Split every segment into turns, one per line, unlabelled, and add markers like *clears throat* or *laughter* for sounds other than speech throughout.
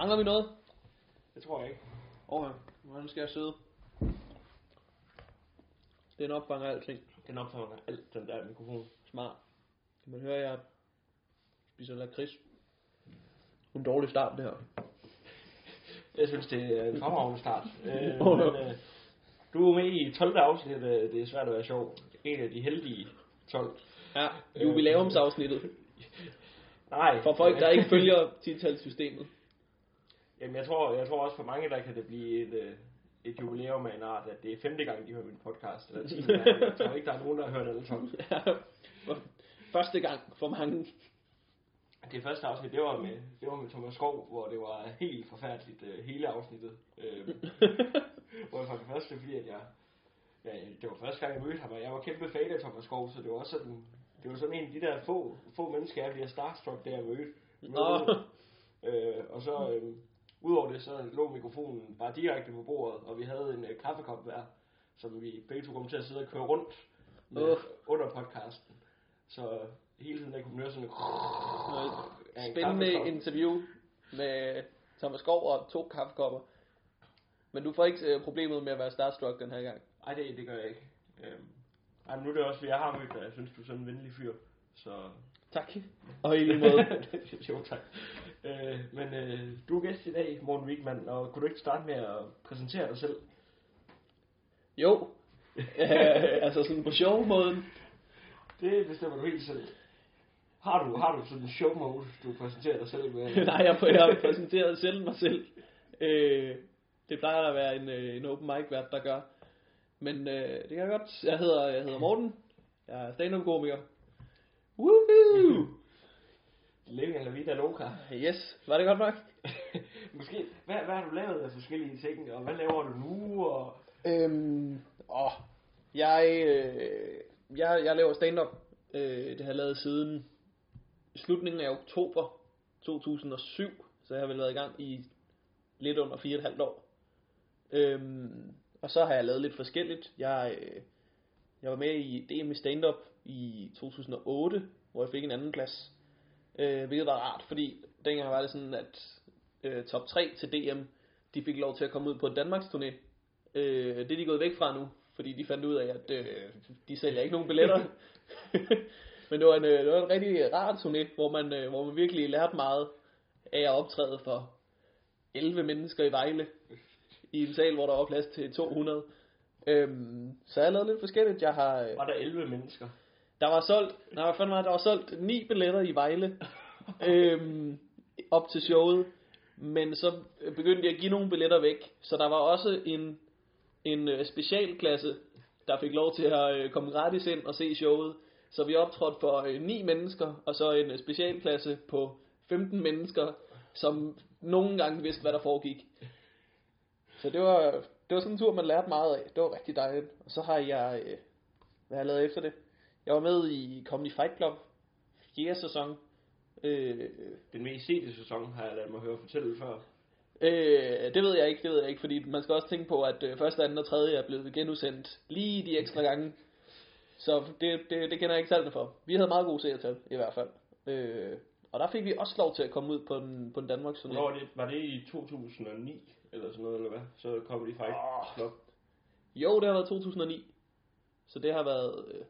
Mangler vi noget?
Det tror jeg ikke.
Åh, hvordan skal jeg sidde? Den opfanger alting.
Den opfanger alt, den der mikrofon.
Smart. Kan man høre, at jeg spiser lakrids? En dårlig start, det her.
Jeg synes, det er en fremragende start. øh, *laughs* men, øh, du er med i 12. afsnit, øh, det er svært at være sjov. En af de heldige 12.
Ja, jubilæumsafsnittet. *laughs*
Nej.
For folk, der ikke *laughs* følger titalssystemet.
Jamen, jeg tror, jeg tror også for mange, der kan det blive et, øh, et jubilæum af en art, at det er femte gang, de hører min podcast. Eller tiende gang. Jeg tror ikke, der er nogen, der har hørt alle 12. *laughs*
Ja, Første gang for mange.
Det første afsnit, det var med, det var med Thomas Skov, hvor det var helt forfærdeligt øh, hele afsnittet. Øh, *laughs* hvor for det første, fordi at jeg, ja, det var første gang, jeg mødte ham, og jeg var kæmpe fan af Thomas Skov, så det var også sådan, det var sådan en af de der få, få mennesker, jeg bliver starstruck, der jeg mødte.
Nå.
Øh, og så, øh, udover det, så lå mikrofonen bare direkte på bordet, og vi havde en øh, kaffekop hver, som vi begge to kom til at sidde og køre rundt med,
Uff.
under podcasten. Så hele tiden der kunne man høre sådan en
Spændende
kaffekop.
interview med Thomas Skov og to kaffekopper. Men du får ikke øh, problemet med at være starstruck den her gang.
Ej, det, det gør jeg ikke. Øhm, ej, nu er det også, fordi jeg har mødt dig. Jeg synes, du er sådan en venlig fyr. Så...
Tak. Og i lige måde. *laughs*
jo, tak. Øh, men øh, du er gæst i dag, Morten Wigman, og kunne du ikke starte med at præsentere dig selv?
jo. *laughs* Øh, altså sådan på show-måden.
Det bestemmer du helt selv. Har du, har du sådan en show mode, du præsenterer dig selv med? *laughs*
Nej, jeg, jeg præsenterer selv mig selv. Øh, det plejer at være en, øh, en open mic vært, der gør. Men øh, det kan jeg godt. Jeg hedder, jeg hedder Morten. Jeg er stand-up komiker. Woohoo! *laughs*
Living eller vida loca.
Yes, var det godt nok? *laughs*
Måske, hvad, hvad har du lavet af forskellige ting, og hvad laver du nu? Og...
Øhm, åh, jeg, øh, jeg, jeg laver stand-up. Øh, det har jeg lavet siden slutningen af oktober 2007, så jeg har vel været i gang i lidt under fire og et halvt år. Øhm, og så har jeg lavet lidt forskelligt. Jeg, øh, jeg var med i DM i stand-up i 2008, hvor jeg fik en anden plads. Øh, hvilket var rart, fordi dengang var det sådan, at øh, top 3 til DM, de fik lov til at komme ud på en Danmarks turné. Øh, det er de gået væk fra nu, fordi de fandt ud af, at øh, de sælger ikke nogen billetter. *laughs* Men det var en, øh, det var en rigtig rar turné, hvor man, øh, hvor man virkelig lærte meget af at optræde for 11 mennesker i Vejle. I en sal, hvor der var plads til 200. Øhm, så jeg har lavet lidt forskelligt. Jeg har, øh,
Var der 11 mennesker?
Der var solgt, nej, hvad fanden var det? der var solgt ni billetter i Vejle *laughs* øhm, op til showet, men så begyndte jeg at give nogle billetter væk, så der var også en, en øh, specialklasse, der fik lov til at øh, komme gratis ind og se showet, så vi optrådte for øh, ni mennesker, og så en øh, specialklasse på 15 mennesker, som nogle gange vidste, hvad der foregik. Så det var, det var sådan en tur, man lærte meget af. Det var rigtig dejligt. Og så har jeg, øh, hvad har jeg lavet efter det? Jeg var med i Comedy Fight Club, fjerde sæson. Øh,
Den mest sete sæson har jeg ladet mig høre fortælle før.
øh, det ved jeg ikke, det ved jeg ikke, fordi man skal også tænke på, at øh, første, anden og tredje er blevet genudsendt lige de ekstra gange. Så det, det, det kender jeg ikke tallene for. Vi havde meget gode seertal, i hvert fald. Øh, og der fik vi også lov til at komme ud på en, på en Danmarks
Hvornår var det? Var det i 2009? Eller sådan noget, eller hvad? Så kom de faktisk. Club.
Jo, det har været 2009. Så det har været... Øh,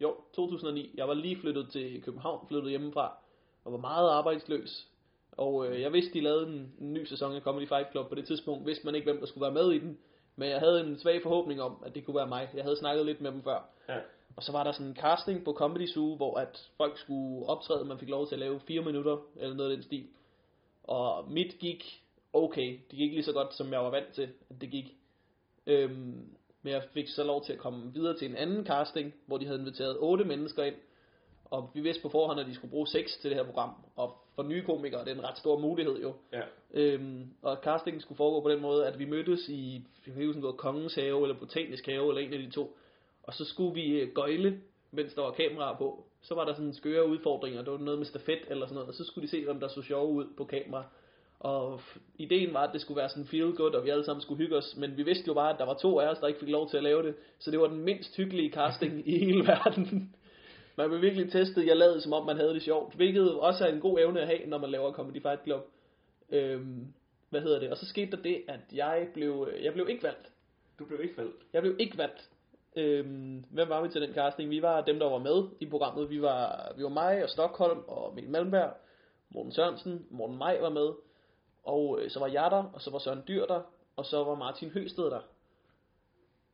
jo, 2009. Jeg var lige flyttet til København, flyttet hjemmefra, og var meget arbejdsløs. Og øh, jeg vidste, de lavede en, en ny sæson af Comedy Fight Club. På det tidspunkt vidste man ikke, hvem der skulle være med i den. Men jeg havde en svag forhåbning om, at det kunne være mig. Jeg havde snakket lidt med dem før.
Ja.
Og så var der sådan en casting på Comedy Zoo, hvor at folk skulle optræde, man fik lov til at lave fire minutter, eller noget af den stil. Og mit gik okay. Det gik lige så godt, som jeg var vant til, at det gik. Øhm, men jeg fik så lov til at komme videre til en anden casting, hvor de havde inviteret otte mennesker ind. Og vi vidste på forhånd, at de skulle bruge seks til det her program. Og for nye komikere det er en ret stor mulighed jo.
Ja.
Øhm, og castingen skulle foregå på den måde, at vi mødtes i, jeg kan huske, om det Kongens Have, eller Botanisk Have, eller en af de to. Og så skulle vi øh, gøjle, mens der var kameraer på. Så var der sådan skøre udfordringer, det var noget med stafet eller sådan noget, og så skulle de se, hvem der så sjove ud på kamera. Og ideen var, at det skulle være sådan feel good, og vi alle sammen skulle hygge os, men vi vidste jo bare, at der var to af os, der ikke fik lov til at lave det, så det var den mindst hyggelige casting i hele *laughs* verden. Man blev virkelig testet, jeg lavede som om man havde det sjovt, hvilket også er en god evne at have, når man laver Comedy Fight Club. Øhm, hvad hedder det? Og så skete der det, at jeg blev, jeg blev ikke valgt.
Du blev ikke valgt.
Jeg blev ikke valgt. Øhm, hvem var vi til den casting? Vi var dem, der var med i programmet. Vi var, vi var mig og Stockholm og Mikkel Malmberg, Morten Sørensen, Morten Maj var med. Og øh, så var jeg der, og så var Søren Dyr der, og så var Martin Høsted der.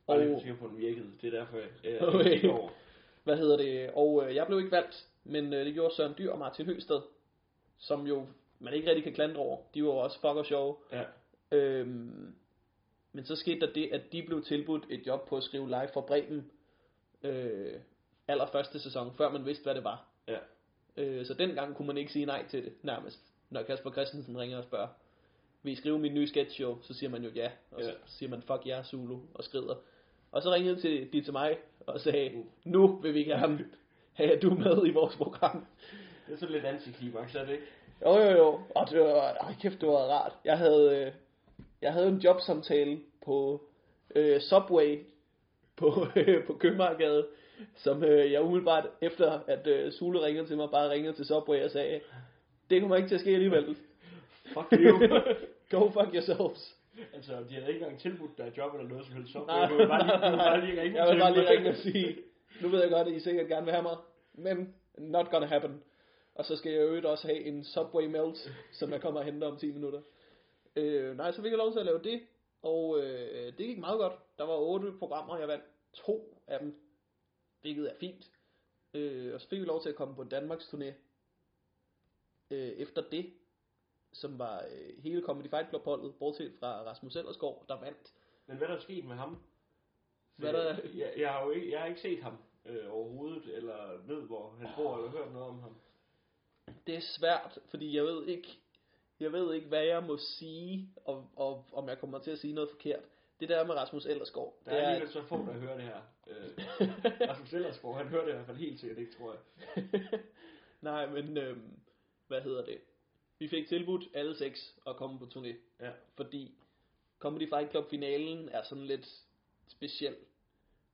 Og jeg er sikker på, at den virkede. Det er derfor, jeg,
Okay.
okay. over.
Hvad hedder det? Og øh, jeg blev ikke valgt, men øh, det gjorde Søren Dyr og Martin Høsted, som jo man ikke rigtig kan klandre over. De var jo også fucker sjove.
Ja.
Øhm, men så skete der det, at de blev tilbudt et job på at skrive live for Bremen øh, allerførste sæson, før man vidste, hvad det var.
Ja.
Øh, så dengang kunne man ikke sige nej til det, nærmest. Når Kasper Christensen ringer og spørger, vil I skrive min nye sketch show? Så siger man jo ja, og så
Ja.
siger man fuck ja, Zulu, og skrider. Og så ringede til, de til mig og sagde,
Uh.
nu vil vi gerne have, at du er med i vores program.
Det er sådan lidt antiklimaks, er det ikke?
Jo, jo, jo. Og det var, ej, kæft, det var rart. Jeg havde, øh, jeg havde en jobsamtale på øh, Subway på, øh, på Købmagergade, som øh, jeg umiddelbart efter, at øh, Sule ringede til mig, bare ringede til Subway og sagde, det kommer ikke til at ske alligevel.
Fuck you. *laughs*
Go fuck yourselves.
altså, de havde ikke engang tilbudt dig et job eller noget som helst. Så
Nej,
du vil bare lige, du vil bare lige ringe *laughs*
jeg vil bare lige ringe og sige, nu ved jeg godt, at I sikkert gerne vil have mig, men not gonna happen. Og så skal jeg jo også have en Subway Melt, som jeg kommer og henter om 10 minutter. Øh, nej, så fik jeg lov til at lave det, og øh, det gik meget godt. Der var otte programmer, jeg vandt to af dem, hvilket er fint. Øh, og så fik vi lov til at komme på Danmarks turné øh, efter det, som var øh, hele Comedy Fight Club holdet, bortset fra Rasmus Ellersgaard, der vandt.
Men hvad er der sket med ham?
Hvad der-
Jeg, jeg, har jo ikke, jeg har ikke set ham øh, overhovedet, eller ved, hvor han bor, eller hørt noget om ham.
det er svært, fordi jeg ved ikke, jeg ved ikke, hvad jeg må sige, og, og om jeg kommer til at sige noget forkert. Det der med Rasmus Ellersgaard,
Der
det
er
er,
alligevel så få, der hører det her. Øh, *laughs* Rasmus Ellersgaard, han hører det i hvert fald helt sikkert ikke, tror jeg. *laughs*
nej, men øhm, hvad hedder det? Vi fik tilbudt alle seks at komme på turné,
Ja.
fordi Comedy Fight Club finalen er sådan lidt speciel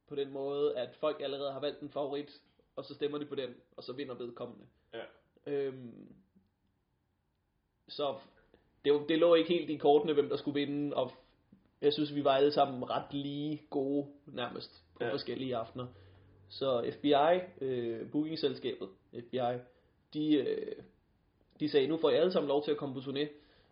på den måde, at folk allerede har valgt en favorit, og så stemmer de på den, og så vinder vedkommende.
Ja.
Øhm, så det, det lå ikke helt i kortene, hvem der skulle vinde, og jeg synes, vi var alle sammen ret lige gode, nærmest, på. Ja. forskellige aftener. Så FBI, øh, bookingselskabet, FBI, de, øh, de sagde, nu får I alle sammen lov til at komme på turné.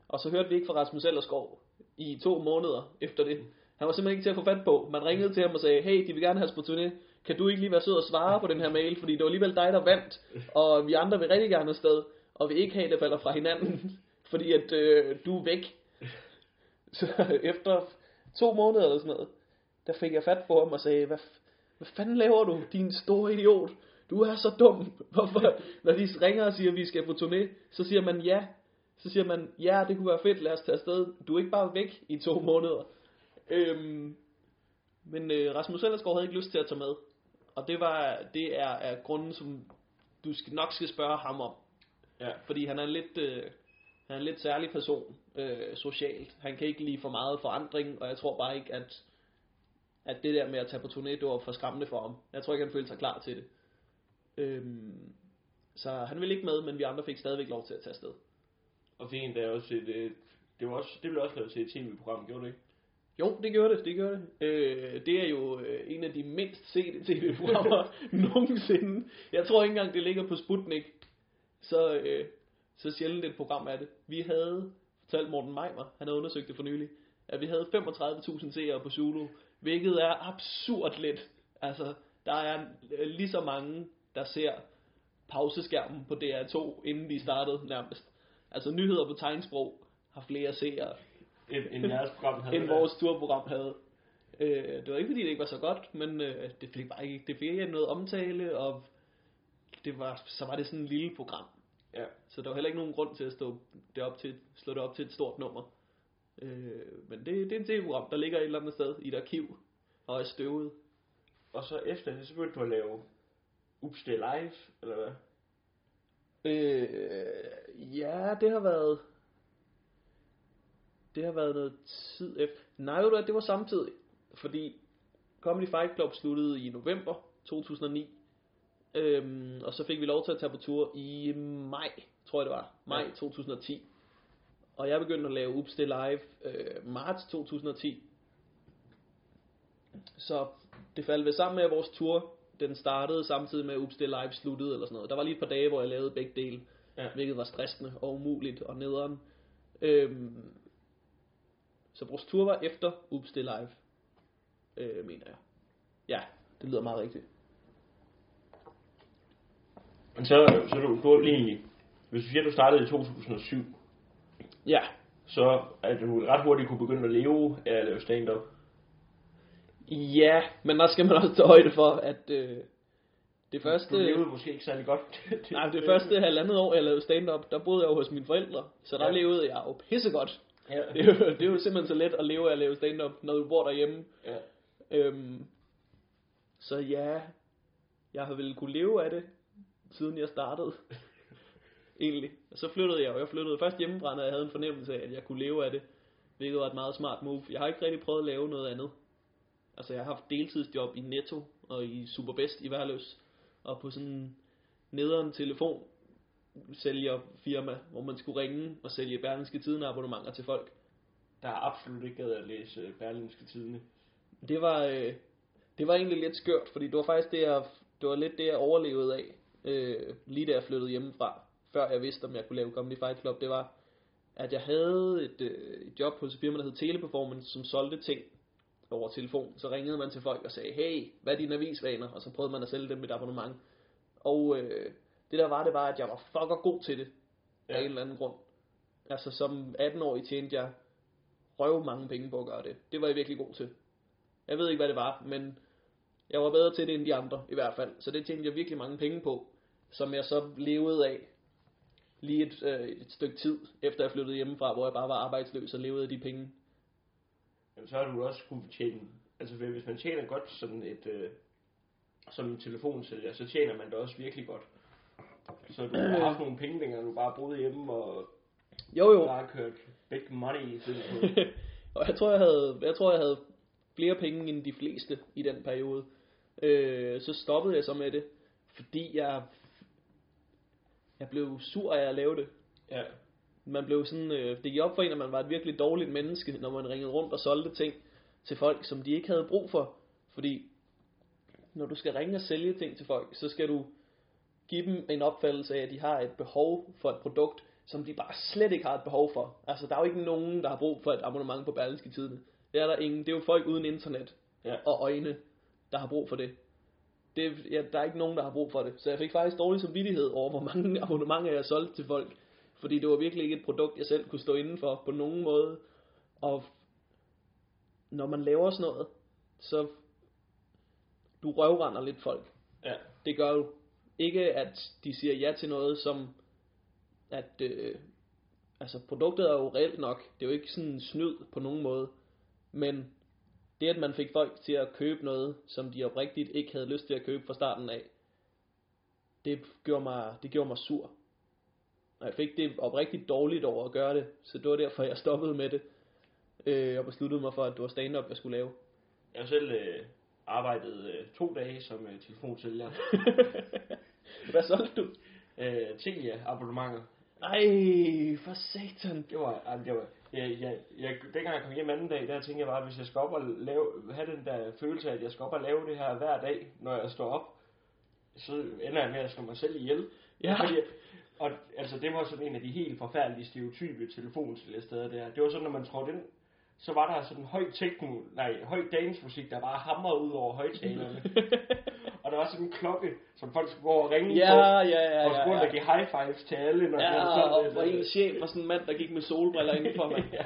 Og så hørte vi ikke fra Rasmus Ellerskov i to måneder efter det. Han var simpelthen ikke til at få fat på. Man ringede til ham og sagde, hey, de vil gerne have os på turné. Kan du ikke lige være sød og svare på den her mail, fordi det var alligevel dig, der vandt, og vi andre vil rigtig gerne afsted, og vi ikke have, det falder fra hinanden, *laughs* fordi at øh, du er væk. *laughs* Så efter to måneder eller sådan noget, der fik jeg fat på ham og sagde, hvad, hvad fanden laver du, din store idiot? Du er så dum. *laughs* Hvorfor? Når de ringer og siger, at vi skal på turné, så siger man ja. Så siger man, ja, det kunne være fedt, lad os tage afsted. Du er ikke bare væk i to *laughs* måneder. Øhm, men øh, Rasmus Ellersgaard havde ikke lyst til at tage med. Og det var det er, er grunden, som du skal, nok skal spørge ham om.
Ja.
Fordi han er lidt, øh, han er en lidt særlig person øh, socialt. Han kan ikke lide for meget forandring, og jeg tror bare ikke, at, at det der med at tage på turné, det var for skræmmende for ham. Jeg tror ikke, han følte sig klar til det. Øhm, så han ville ikke med, men vi andre fik stadigvæk lov til at tage afsted.
Og fik en der også et, øh, det, var også, det blev også lavet til et tv-program, gjorde det ikke?
Jo, det gjorde det, det gjorde det. Øh, det er jo øh, en af de mindst sete tv-programmer *laughs* nogensinde. Jeg tror ikke engang, det ligger på Sputnik. Så, øh, så sjældent et program er det. Vi havde, fortalt Morten Meimer, han havde undersøgt det for nylig, at vi havde 35.000 seere på Zulu, hvilket er absurd lidt. Altså, der er øh, lige så mange, der ser pauseskærmen på DR2, inden de startede nærmest. Altså, nyheder på tegnsprog har flere seere
End, end jeres program havde.
end vores turprogram havde. Øh, det var ikke fordi det ikke var så godt, men øh, det fik bare ikke, det fik ikke noget omtale, og det var, så var det sådan et lille program.
Ja.
Så der var heller ikke nogen grund til at stå det op til, slå det op til et stort nummer. Øh, men det, det er en tv-program, der ligger et eller andet sted i et arkiv, og er støvet.
Og så efter det, så begyndte du at lave Ups, det er live, eller hvad?
Øh, ja, det har været... Det har været noget tid efter... Nej, hvad, det var samtidig. Fordi Comedy Fight Club sluttede i november 2009. Øhm, og så fik vi lov til at tage på tur i maj, tror jeg det var. Maj
Ja.
2010. Og jeg begyndte at lave Ups det live øh, marts 2010. Så det faldt ved sammen med at vores tur. Den startede samtidig med Ups det live sluttede eller sådan noget. Der var lige et par dage, hvor jeg lavede begge dele.
Ja.
Hvilket var stressende og umuligt og nederen. Øhm, så vores tur var efter Ups det live. Øh, mener jeg. Ja, det lyder meget rigtigt.
Men så, så du, har egentlig, hvis du siger, at du startede i 2007,
Ja,
så at du ret hurtigt kunne begynde at leve af at lave stand-up.
Ja, men der skal man også tage højde for, at øh, det første...
Du levede måske ikke særlig godt. *laughs*
Nej, det første halvandet år, jeg lavede stand-up, der boede jeg jo hos mine forældre, så der
Ja.
levede jeg jo pissegodt.
Ja. *laughs*
Det er, jo, det er jo simpelthen så let at leve af at lave stand-up, når du bor derhjemme.
ja.
Øhm, så ja, jeg har vel kunne leve af det, siden jeg startede. *laughs* Egentlig. Og så flyttede jeg, og jeg flyttede først hjemmefra, når jeg havde en fornemmelse af, at jeg kunne leve af det. Hvilket var et meget smart move. Jeg har ikke rigtig prøvet at lave noget andet. Altså jeg har haft deltidsjob i Netto og i Superbest i Værløs. Og på sådan en nederen telefon sælger firma, hvor man skulle ringe og sælge Berlingske Tiden abonnementer til folk.
Der er absolut ikke gad at læse øh, Berlinske Tidene.
Det var, øh, det var egentlig lidt skørt, fordi det var faktisk det, jeg, det var lidt det, jeg overlevede af, øh, lige da jeg flyttede hjemmefra, før jeg vidste, om jeg kunne lave Comedy Fight Club, det var, at jeg havde et, øh, et job hos et firma, der hed Teleperformance, som solgte ting over telefon. Så ringede man til folk og sagde, hey, hvad er dine avisvaner? Og så prøvede man at sælge dem et abonnement. Og øh, det der var, det var, at jeg var fucker god til det, af
Ja.
en eller anden grund. Altså som 18-årig tjente jeg røv mange penge på at gøre det. Det var jeg virkelig god til. Jeg ved ikke, hvad det var, men jeg var bedre til det end de andre, i hvert fald. Så det tjente jeg virkelig mange penge på, som jeg så levede af lige et, øh, et stykke tid, efter jeg flyttede hjemmefra, hvor jeg bare var arbejdsløs og levede af de penge.
Jamen, så har du også kunne tjene, altså hvis man tjener godt sådan et, øh, som en telefonsælger, så tjener man det også virkelig godt. Så du har haft nogle penge, dengang du bare boede hjemme og
Jo jo,
bare kørt big money i på. *laughs*
og jeg tror, jeg havde, jeg tror, jeg havde flere penge end de fleste i den periode. Øh, så stoppede jeg så med det, fordi jeg, jeg blev sur af at lave det.
ja.
Man blev sådan, øh, det gik op for en, at man var et virkelig dårligt menneske, når man ringede rundt og solgte ting til folk, som de ikke havde brug for. Fordi når du skal ringe og sælge ting til folk, så skal du give dem en opfattelse af, at de har et behov for et produkt, som de bare slet ikke har et behov for. Altså, der er jo ikke nogen, der har brug for et abonnement på Berlingske Tidene. Det er der ingen. Det er jo folk uden internet
Ja.
og øjne, der har brug for det. det ja, der er ikke nogen, der har brug for det. Så jeg fik faktisk dårlig samvittighed over, hvor mange *laughs* abonnementer jeg solgte til folk. Fordi det var virkelig ikke et produkt, jeg selv kunne stå inden for på nogen måde. Og når man laver sådan noget, så du røvrender lidt folk.
Ja.
Det gør jo ikke, at de siger ja til noget, som at øh, altså produktet er jo reelt nok. Det er jo ikke sådan en snyd på nogen måde. Men det, at man fik folk til at købe noget, som de oprigtigt ikke havde lyst til at købe fra starten af, det gjorde mig, det gjorde mig sur. Og jeg fik det oprigtigt dårligt over at gøre det, så det var derfor, jeg stoppede med det. Øh, og besluttede mig for, at det var stand-up, jeg skulle lave.
Jeg har selv øh, arbejdet øh, to dage som øh, telefonsælger. *laughs*
Hvad solgte du?
øh, Telia abonnementer.
Ej, for satan.
Det var, ej, det var jeg, jeg, jeg, dengang jeg kom hjem anden dag, der tænkte jeg bare, at hvis jeg skal op og lave, have den der følelse af, at jeg skal op og lave det her hver dag, når jeg står op, så ender jeg med at slå mig selv ihjel.
Ja.
Fordi, og altså, det var sådan en af de helt forfærdelige stereotype telefonsælgersteder der. Det var sådan, når man trådte ind, så var der sådan høj techno, nej, høj dansmusik, der bare hamrede ud over højtalerne. *laughs* og der var sådan en klokke, som folk skulle gå og ringe
Ja,
på,
ja, ja,
og skulle
ja.
ja. give high fives til alle, når
Ja, og,
sådan
og, og
øh,
en chef var sådan en mand, der gik med solbriller indenfor, *laughs* mand.
ja.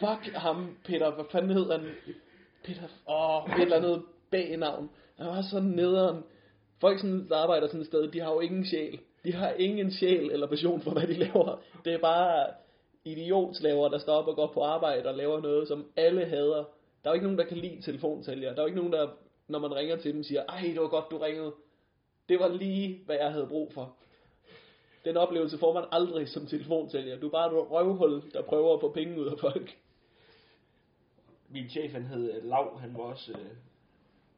Fuck ham, Peter, hvad fanden hed han? Peter, åh, et eller andet bag-navn. Han var sådan nederen. Folk, sådan, der arbejder sådan et sted, de har jo ingen sjæl. De har ingen sjæl eller passion for, hvad de laver. Det er bare idiotslaver, der står op og går på arbejde og laver noget, som alle hader. Der er jo ikke nogen, der kan lide telefonsælgere. Der er jo ikke nogen, der, når man ringer til dem, siger, ej, det var godt, du ringede. Det var lige, hvad jeg havde brug for. Den oplevelse får man aldrig som telefonsælger. Du er bare et røvhul, der prøver at få penge ud af folk.
min chef, han hed Lav, han var også, øh,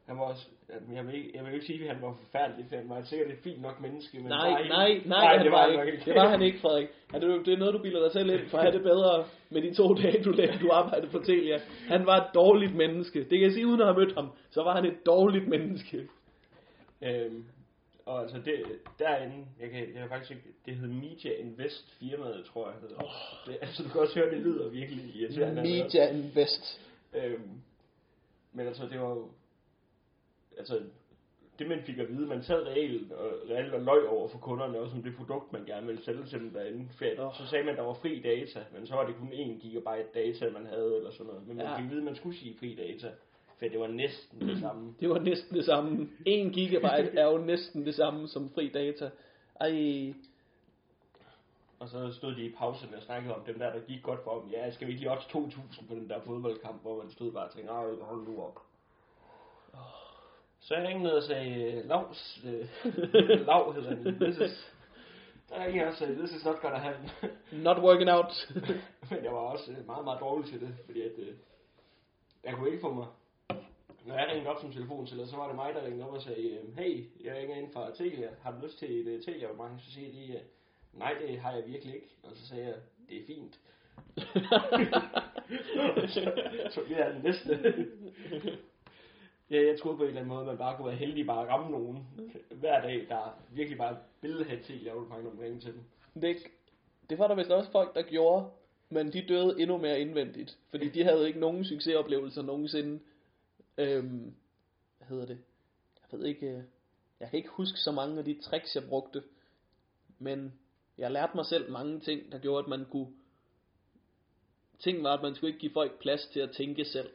han var også, jeg vil, ikke, jeg vil jo ikke sige, at han var forfærdelig, for han var sikkert et fint nok menneske. Men
Nej, nej, nej,
nej,
han
det
var,
var
ikke.
ikke.
Det var han ikke, Frederik. Ja, det, er- det er noget, du bilder dig selv ind, for at have det bedre med de to dage, du, lavede- du arbejdede på Telia. Han var et dårligt menneske. Det kan jeg sige, uden at have mødt ham. Så var han et dårligt menneske.
Øhm, og altså det, derinde, jeg kan, jeg kan faktisk ikke, det hedder Media Invest firmaet, tror jeg hedder. Oh. Det, altså du kan også høre, det lyder virkelig irriterende.
Media Invest.
Øhm, men altså det var jo, altså det man fik at vide, man sad reelt og, reelt og løg over for kunderne, også om det produkt, man gerne ville sælge til dem derinde. For så sagde man, at der var fri data, men så var det kun 1 gigabyte data, man havde, eller sådan noget. Men man
Ja.
fik at vide, at man skulle sige fri data, for det var næsten det samme.
Det var næsten det samme. 1 gigabyte er jo næsten det samme som fri data. Ej,
Og så stod de i pausen og snakkede om dem der, der gik godt for dem. Ja, skal vi ikke lige odds 2.000 på den der fodboldkamp, hvor man stod bare og tænkte, "Ej, hold nu op. Så jeg ringede og sagde, Lavs, øh, *laughs* Lav hedder han, this is, der ringede jeg og sagde, this is not gonna happen. *laughs*
not working out. *laughs*
Men jeg var også øh, meget, meget dårlig til det, fordi at, øh, jeg kunne ikke få mig. Når jeg ringede op som telefonsælger, så var det mig, der ringede op og sagde, øh, hey, jeg ringer ind fra Telia, har du lyst til et uh, Telia-abonnement? Så siger de, nej, det har jeg virkelig ikke. Og så sagde jeg, det er fint. så, så det er det næste ja, jeg troede på en eller anden måde, man bare kunne være heldig bare at ramme nogen hver dag, der virkelig bare ville have Telia-abonnement, når man ringede til dem.
Det, det var der vist også folk, der gjorde, men de døde endnu mere indvendigt, fordi de havde ikke nogen succesoplevelser nogensinde. Øhm, hvad hedder det? Jeg ved ikke, øh, jeg kan ikke huske så mange af de tricks, jeg brugte, men jeg lærte mig selv mange ting, der gjorde, at man kunne... Ting var, at man skulle ikke give folk plads til at tænke selv.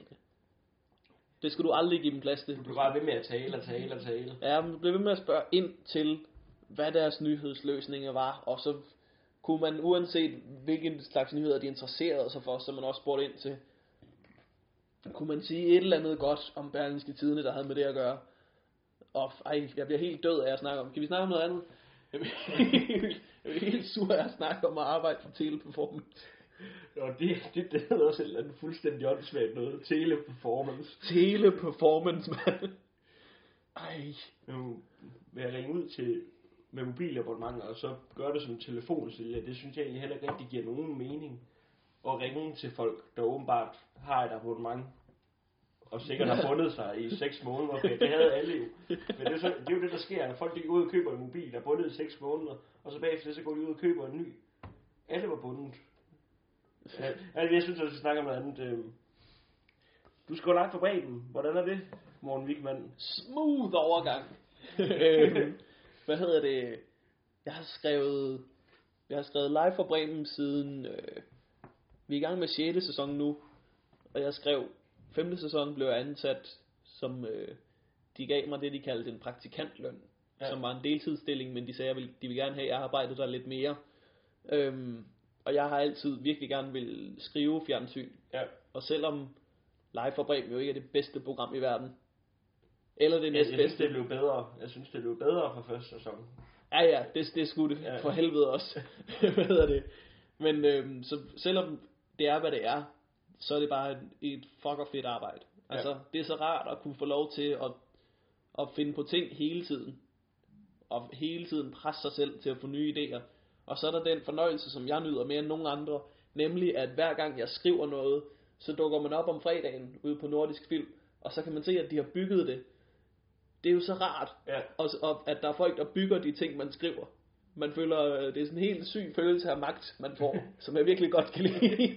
Det skulle du aldrig give dem plads til.
Du blev bare ved med at tale og tale og tale.
Ja, man blev ved med at spørge ind til, hvad deres nyhedsløsninger var, og så kunne man, uanset hvilken slags nyheder de interesserede sig for, så man også spurgte ind til, kunne man sige et eller andet godt om Berlingske Tidene, der havde med det at gøre. Og ej, jeg bliver helt død af at snakke om. Kan vi snakke om noget andet? Jeg bliver helt, jeg bliver helt sur af at snakke om at arbejde for teleperformance. *laughs*
Og det, det, det hedder også et eller andet fuldstændig åndssvagt noget. Teleperformance.
Teleperformance, mand. Ej.
Nu vil jeg ringe ud til med mobilabonnementer, og så gøre det som telefonsælger, det synes jeg egentlig heller ikke rigtig giver nogen mening. At ringe til folk, der åbenbart har et abonnement, og sikkert har fundet sig i 6 måneder, for det havde alle jo. Men det er, så, det er jo det, der sker, når folk de går ud og køber en mobil, der er bundet i 6 måneder, og så bagefter så går de ud og køber en ny. Alle var bundet. Altså, jeg synes, at vi skal snakke om noget andet. øhm. Du skal jo live for Bremen. Hvordan er det, Morten Wigman?
smooth overgang. Øhm, *laughs* hvad hedder det? Jeg har skrevet, jeg har skrevet live for Bremen siden, øh, vi er i gang med 6. sæson nu, og jeg skrev, 5. sæson blev jeg ansat som, øh, de gav mig det, de kaldte en praktikantløn,
Ja.
som var en deltidsstilling, men de sagde, at de vil gerne have, at jeg arbejdede der lidt mere. Øhm, og jeg har altid virkelig gerne vil skrive fjernsyn,
Ja.
og selvom Live for Bremen jo ikke er det bedste program i verden, eller det
Jeg, jeg synes,
næstbedste,
det blev bedre. Jeg synes, det blev bedre fra første sæson.
Ja, ja, det, det skulle det.
Ja.
For helvede også. *laughs* hvad hedder det? Men øhm, så selvom det er, hvad det er, så er det bare et, et fucker fedt arbejde. Altså,
Ja.
det er så rart at kunne få lov til at, at finde på ting hele tiden. Og hele tiden presse sig selv til at få nye idéer. Og så er der den fornøjelse, som jeg nyder mere end nogen andre, nemlig at hver gang jeg skriver noget, så dukker man op om fredagen ude på Nordisk Film, og så kan man se, at de har bygget det. Det er jo så rart,
Ja.
og, og at der er folk, der bygger de ting, man skriver. Man føler, øh, det er sådan en helt syg følelse af magt, man får, *laughs* som jeg virkelig godt kan lide.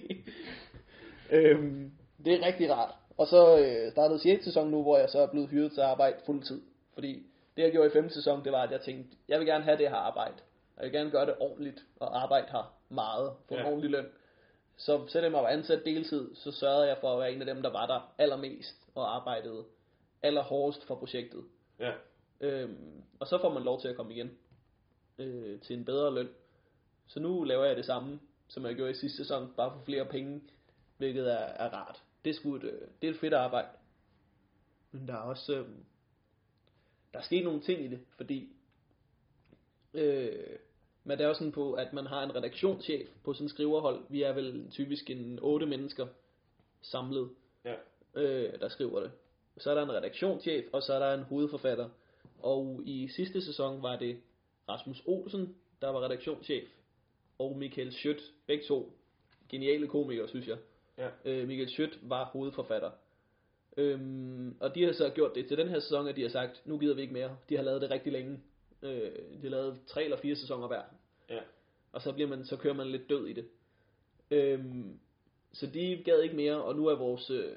*laughs* øhm, det er rigtig rart. Og så øh, startede 6. sæson nu, hvor jeg så er blevet hyret til at arbejde fuldtid. Fordi det jeg gjorde i 5. sæson, det var, at jeg tænkte, jeg vil gerne have det her arbejde. Og jeg vil gerne gøre det ordentligt, og arbejde her meget, få en
Ja.
ordentlig løn. Så selvom jeg var ansat deltid, så sørgede jeg for at være en af dem, der var der allermest, og arbejdede allerhårdest for projektet.
Ja.
Øhm, og så får man lov til at komme igen øh, til en bedre løn. Så nu laver jeg det samme, som jeg gjorde i sidste sæson, bare for flere penge, hvilket er, er rart. Det er, sgu et, øh, det er et fedt arbejde. Men der er også, øh, der er sket nogle ting i det, fordi øh, men det er også sådan på, at man har en redaktionschef på sådan skriverhold. Vi er vel typisk en otte mennesker samlet,
Ja.
øh, der skriver det. så er der en redaktionschef, og så er der en hovedforfatter. Og i sidste sæson var det Rasmus Olsen, der var redaktionschef, og Michael Schødt, begge to geniale komikere, synes jeg.
Ja.
Øh, Michael Schødt var hovedforfatter. Øhm, og de har så gjort det til den her sæson, at de har sagt, nu gider vi ikke mere. De har lavet det rigtig længe. Øh, de lavet tre eller fire sæsoner hver.
Ja.
Og så, bliver man, så kører man lidt død i det. Øhm, så de gad ikke mere, og nu er vores øh,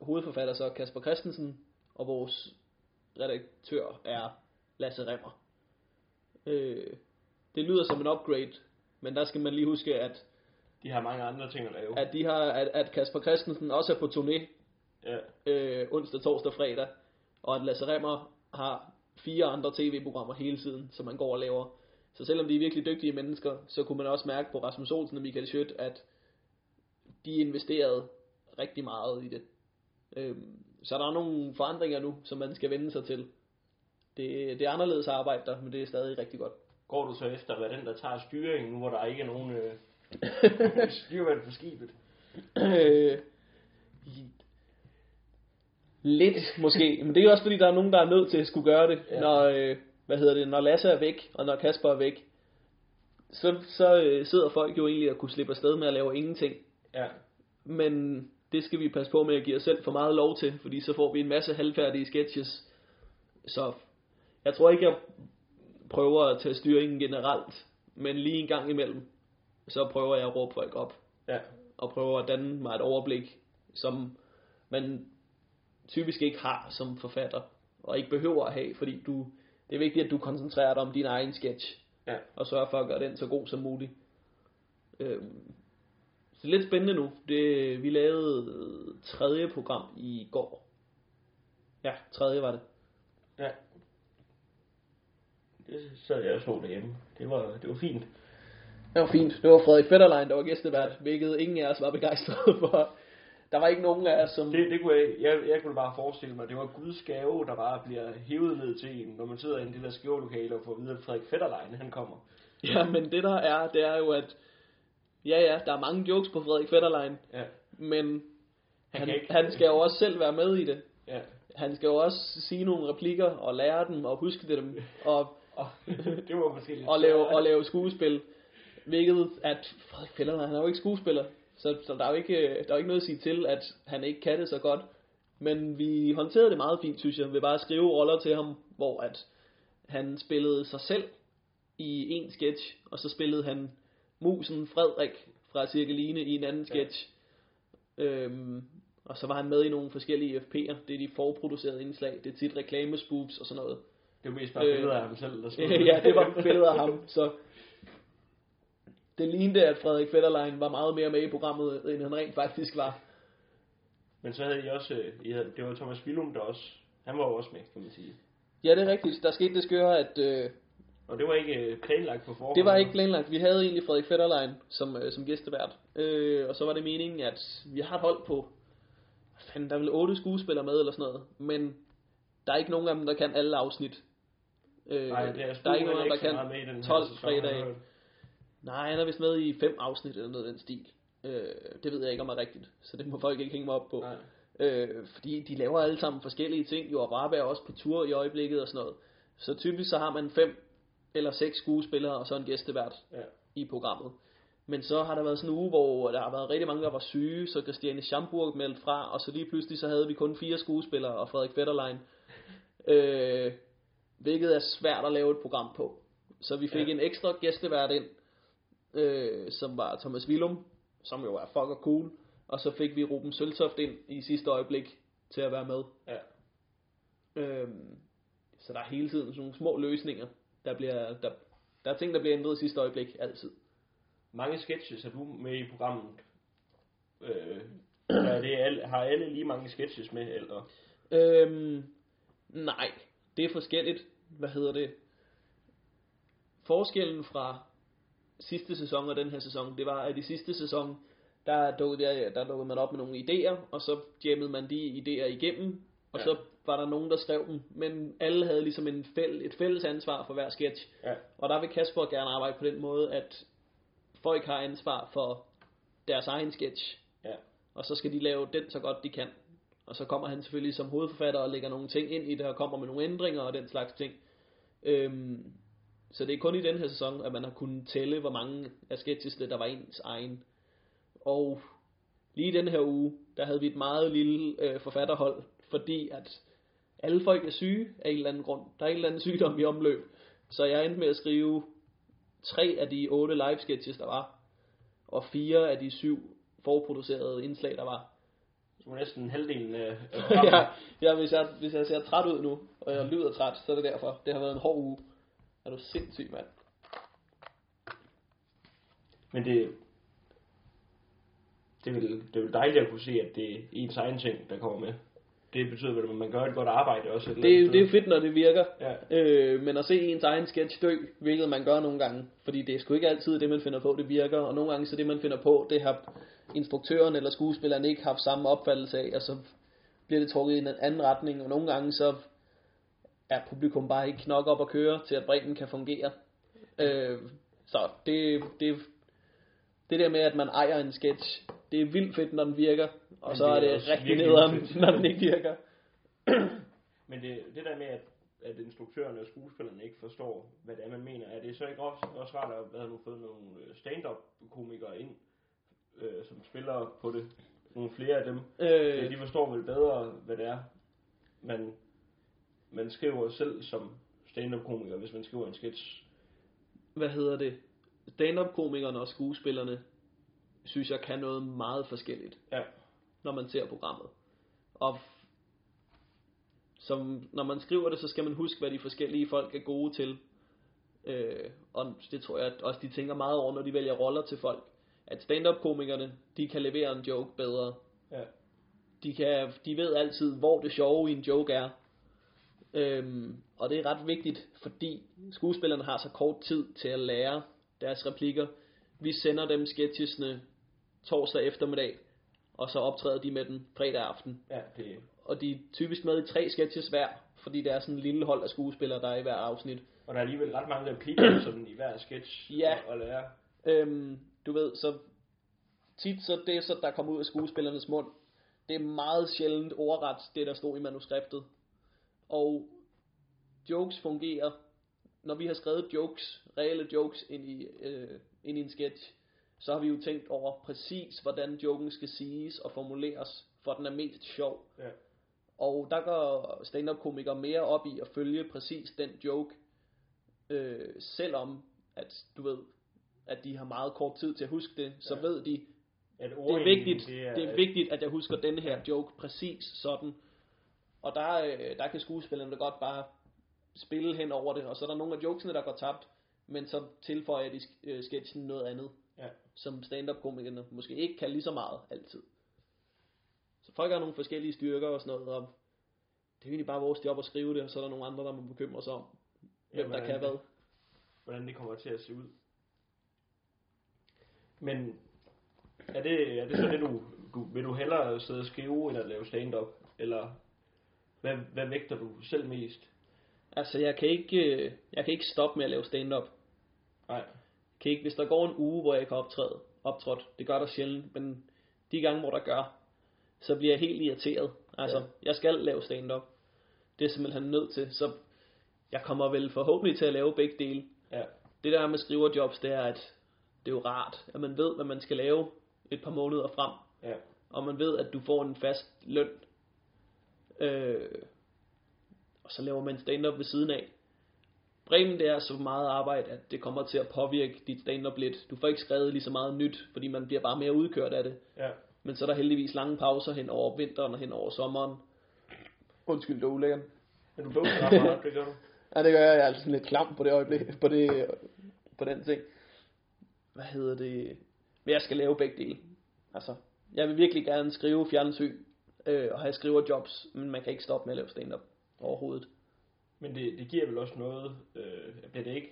hovedforfatter så Kasper Christensen, og vores redaktør er Lasse Remmer. Øh, det lyder som en upgrade, men der skal man lige huske, at,
De har mange andre ting at lave.
at, de har, at, at Kasper Christensen også er på turné
Ja.
øh, onsdag, torsdag, fredag, og at Lasse Remmer har fire andre tv-programmer hele tiden, som man går og laver. Så selvom de er virkelig dygtige mennesker, så kunne man også mærke på Rasmus Olsen og Michael Schødt, at de investerede rigtig meget i det. Øhm, så der er nogle forandringer nu, som man skal vende sig til. Det, det er anderledes arbejde der, men det er stadig rigtig godt.
Går du så efter at være den, der tager styringen, nu hvor der ikke er nogen øh, *laughs* styrmand på skibet?
Øh, lidt måske, *laughs* men det er jo også fordi, der er nogen, der er nødt til at skulle gøre det,
Ja.
når, øh, hvad hedder det, når Lasse er væk, og når Kasper er væk. Så, så øh, sidder folk jo egentlig og kunne slippe afsted med at lave ingenting.
Ja.
Men det skal vi passe på med at give os selv for meget lov til, fordi så får vi en masse halvfærdige sketches. Så jeg tror ikke, jeg prøver at tage styringen generelt, men lige en gang imellem, så prøver jeg at råbe folk op
Ja.
og prøver at danne mig et overblik, som man typisk ikke har som forfatter, og ikke behøver at have, fordi du, det er vigtigt, at du koncentrerer dig om din egen sketch,
Ja.
og sørger for at gøre den så god som muligt. Øhm, så det er lidt spændende nu. Det, vi lavede tredje program i går. Ja, tredje var det.
Ja. Det sad jeg og så derhjemme. Det var, det var fint.
Det var fint. Det var Frederik Fetterlein, der var gæstevært, hvilket ingen af os var begejstrede for. Der var ikke nogen af os, som...
Det, det kunne jeg, jeg, jeg kunne bare forestille mig, det var Guds gave, der bare bliver hævet ned til en, når man sidder inde i det der skrivelokale og får at vide, at Frederik Fetterlein, han kommer.
Ja, men det der er, det er jo, at... Ja, ja, der er mange jokes på Frederik Fetterlein,
Ja.
men
Han
han,
ikke-
han skal jo også selv være med i det.
Ja.
Han skal jo også sige nogle replikker, og lære dem, og huske dem, *laughs* og,
det var måske lidt
og, lave, og lave skuespil. Hvilket, at Frederik Fetterlein, han er jo ikke skuespiller, så, så der, er jo ikke, der er jo ikke noget at sige til, at han ikke kan det så godt. Men vi håndterede det meget fint, synes jeg, ved bare at skrive roller til ham, hvor at han spillede sig selv i en sketch, og så spillede han musen Frederik fra Cirkeline i en anden sketch. Øhm, og så var han med i nogle forskellige FP'er. Det er de forproducerede indslag. Det er tit reklamespoops og sådan noget.
Det var mest bare
Øh,
billeder af ham selv, der stod. *laughs*
ja, det var billeder af ham. *laughs* Så det lignede, at Frederik Fetterlein var meget mere med i programmet, end han rent faktisk var.
Men så havde I også, øh, I havde, det var Thomas Willum, der også, han var også med, kan man sige.
Ja, det er rigtigt. Der skete det skøre, at øh,
Og det var ikke øh, planlagt på forhånd.
det var ikke planlagt. Vi havde egentlig Frederik Fetterlein som, øh, som gæstevært. Øh, og så var det meningen, at vi har et hold på, hvad fanden, der er vel otte skuespillere med eller sådan noget. Men der er ikke nogen af dem, der kan alle afsnit. Øh,
Nej, det er
der er ikke nogen, der kan
den her
12
sæson, har jeg
fredage.
hørt.
Nej, han er vist med i fem afsnit eller noget af den stil. Øh, det ved jeg ikke om er rigtigt, så det må folk ikke hænge mig op på.
Nej.
Øh, fordi de laver alle sammen forskellige ting. Jo, Rabe er også på tur i øjeblikket og sådan noget. Så typisk så har man fem eller seks skuespillere og så en gæstevært
Ja.
i programmet. Men så har der været sådan en uge, hvor der har været rigtig mange, der var syge, så Christiane Schamburg meldte fra, og så lige pludselig så havde vi kun fire skuespillere og Frederik Fetterlein. Øh, hvilket er svært at lave et program på. Så vi fik
ja.
en ekstra gæstevært ind, øh, som var Thomas Willum, som jo er fucker cool. Og så fik vi Ruben Søltoft ind i sidste øjeblik til at være med.
Ja.
Øhm, så der er hele tiden sådan nogle små løsninger. Der, bliver, der, der er ting, der bliver ændret i sidste øjeblik, altid.
Mange sketches er du med i programmet. Øh, er det alle, har alle lige mange sketches med, eller?
Øhm, nej, det er forskelligt. Hvad hedder det? Forskellen fra sidste sæson og den her sæson, det var, at i sidste sæson, der dukkede, jeg, der dukkede man op med nogle idéer, og så jammede man de idéer igennem, og
ja.
så var der nogen, der skrev dem, men alle havde ligesom en fæl, et fælles ansvar for hver sketch.
Ja.
Og der vil Kasper gerne arbejde på den måde, at folk har ansvar for deres egen sketch,
Ja.
og så skal de lave den så godt de kan. Og så kommer han selvfølgelig som hovedforfatter og lægger nogle ting ind i det, og kommer med nogle ændringer og den slags ting. Øhm, så det er kun i den her sæson, at man har kunnet tælle, hvor mange af sketchesne, der var ens egen. Og lige den her uge, der havde vi et meget lille øh, forfatterhold, fordi at alle folk er syge af en eller anden grund. Der er en eller anden sygdom i omløb. Så jeg endte med at skrive tre af de otte live sketches, der var, og fire af de syv forproducerede indslag, der var.
Så var næsten halvdelen *laughs* af
ja, ja hvis, jeg, hvis jeg ser træt ud nu, og jeg lyder træt, så er det derfor. Det har været en hård uge. Er du sindssyg, mand?
Men det, det, er vel, det er vel dejligt at kunne se, at det er ens egen ting, der kommer med. Det betyder vel, at man gør et godt arbejde også. et eller
Det, det er fedt, når det virker.
Ja.
Øh, men at se ens egen sketch dø, hvilket man gør nogle gange, fordi det er sgu ikke altid det, man finder på, det virker, og nogle gange så det, man finder på, det har instruktøren eller skuespilleren ikke haft samme opfattelse af, og så bliver det trukket i en anden retning, og nogle gange så er publikum bare ikke nok op at køre til, at bredden kan fungere. Øh, så det, det, det der med, at man ejer en sketch, det er vildt fedt, når den virker, og
Men
så
det
er
er
det rigtig nederen, når den ikke virker. *clears throat*
Men det, det der med, at, at instruktørerne og skuespillerne ikke forstår, hvad det er, man mener, er det så ikke også, også rart, at have nu fået nogle øh, stand-up-komikere ind, øh, som spiller på det? Nogle flere af dem.
Øh,
Øh. De forstår vel bedre, hvad det er, man, man skriver selv som stand-up-komiker, hvis man skriver en sketch.
hvad hedder det, stand-up-komikerne og skuespillerne, synes jeg kan noget meget forskelligt,
Ja.
når man ser programmet. Og som, når man skriver det, så skal man huske, hvad de forskellige folk er gode til. Øh, og det tror jeg at også, de tænker meget over, når de vælger roller til folk. At stand-up-komikerne, de kan levere en joke bedre.
Ja.
De, kan, de ved altid, hvor det sjove i en joke er. Øhm, og det er ret vigtigt, fordi skuespillerne har så kort tid til at lære deres replikker. Vi sender dem sketchesne torsdag eftermiddag, og så optræder de med den fredag aften.
Ja, det,
Og de er typisk med i tre sketches hver, fordi det er sådan en lille hold af skuespillere, der er i hver afsnit.
og der er alligevel ret mange replikker *clears throat* sådan i hver sketch
Ja.
at, at lære.
Øhm, du ved, så tit så det, så der kommer ud af skuespillernes mund, det er meget sjældent ordret, det der stod i manuskriptet. Og jokes fungerer, når vi har skrevet jokes, reelle jokes ind i, øh, ind i en sketch, så har vi jo tænkt over præcis, hvordan joken skal siges og formuleres, for den er mest sjov.
Ja.
Og der går stand-up-komikere mere op i at følge præcis den joke, øh, selvom at du ved, at de har meget kort tid til at huske det, så
Ja.
ved de,
At
det er vigtigt, det er, det er vigtigt, at jeg husker denne her joke præcis sådan. Og der, øh, der kan skuespillerne godt bare spille hen over det, og så er der nogle af jokesene, der går tabt, men så tilføjer de øh, sketchen noget andet,
Ja.
som stand-up-komikerne måske ikke kan lige så meget altid. Så folk har nogle forskellige styrker og sådan noget, og det er egentlig bare vores job at skrive det, og så er der nogle andre, der må bekymre sig om, hvem der
hvordan
kan
det-
hvad.
hvordan det kommer til at se ud. Men er det, er det så det, du, du, vil du hellere sidde og skrive, end at lave stand-up? Eller hvad, hvad vægter du selv mest?
Altså, jeg kan ikke, øh, jeg kan ikke stoppe med at lave stand-up.
Nej.
kan ikke, hvis der går en uge, hvor jeg ikke har optrædet, optrådt, det gør der sjældent, men de gange, hvor der gør, så bliver jeg helt irriteret. Altså,
ja.
jeg skal lave stand-up. Det er simpelthen nødt til, så jeg kommer vel forhåbentlig til at lave begge dele.
Ja.
Det der med skriverjobs, det er, at det er jo rart, at man ved, hvad man skal lave et par måneder frem,
Ja.
og man ved, at du får en fast løn. Øh, og så laver man stand-up ved siden af. Bremen det er så meget arbejde, at det kommer til at påvirke dit stand-up lidt. Du får ikke skrevet lige så meget nyt, fordi man bliver bare mere udkørt af det.
Ja.
Men så er der heldigvis lange pauser hen over vinteren og hen over sommeren. Undskyld, det er ulækkert.
Men du bøvser ret meget, det gør du.
Ja, det gør jeg. Jeg er altså sådan lidt klam på det øjeblik, på, det, på den ting. Hvad hedder det? Men jeg skal lave begge dele. Altså, jeg vil virkelig gerne skrive fjernsyn øh, og have skriverjobs, men man kan ikke stoppe med at lave stand-up overhovedet.
Men det, det giver vel også noget, øh, bliver, det ikke,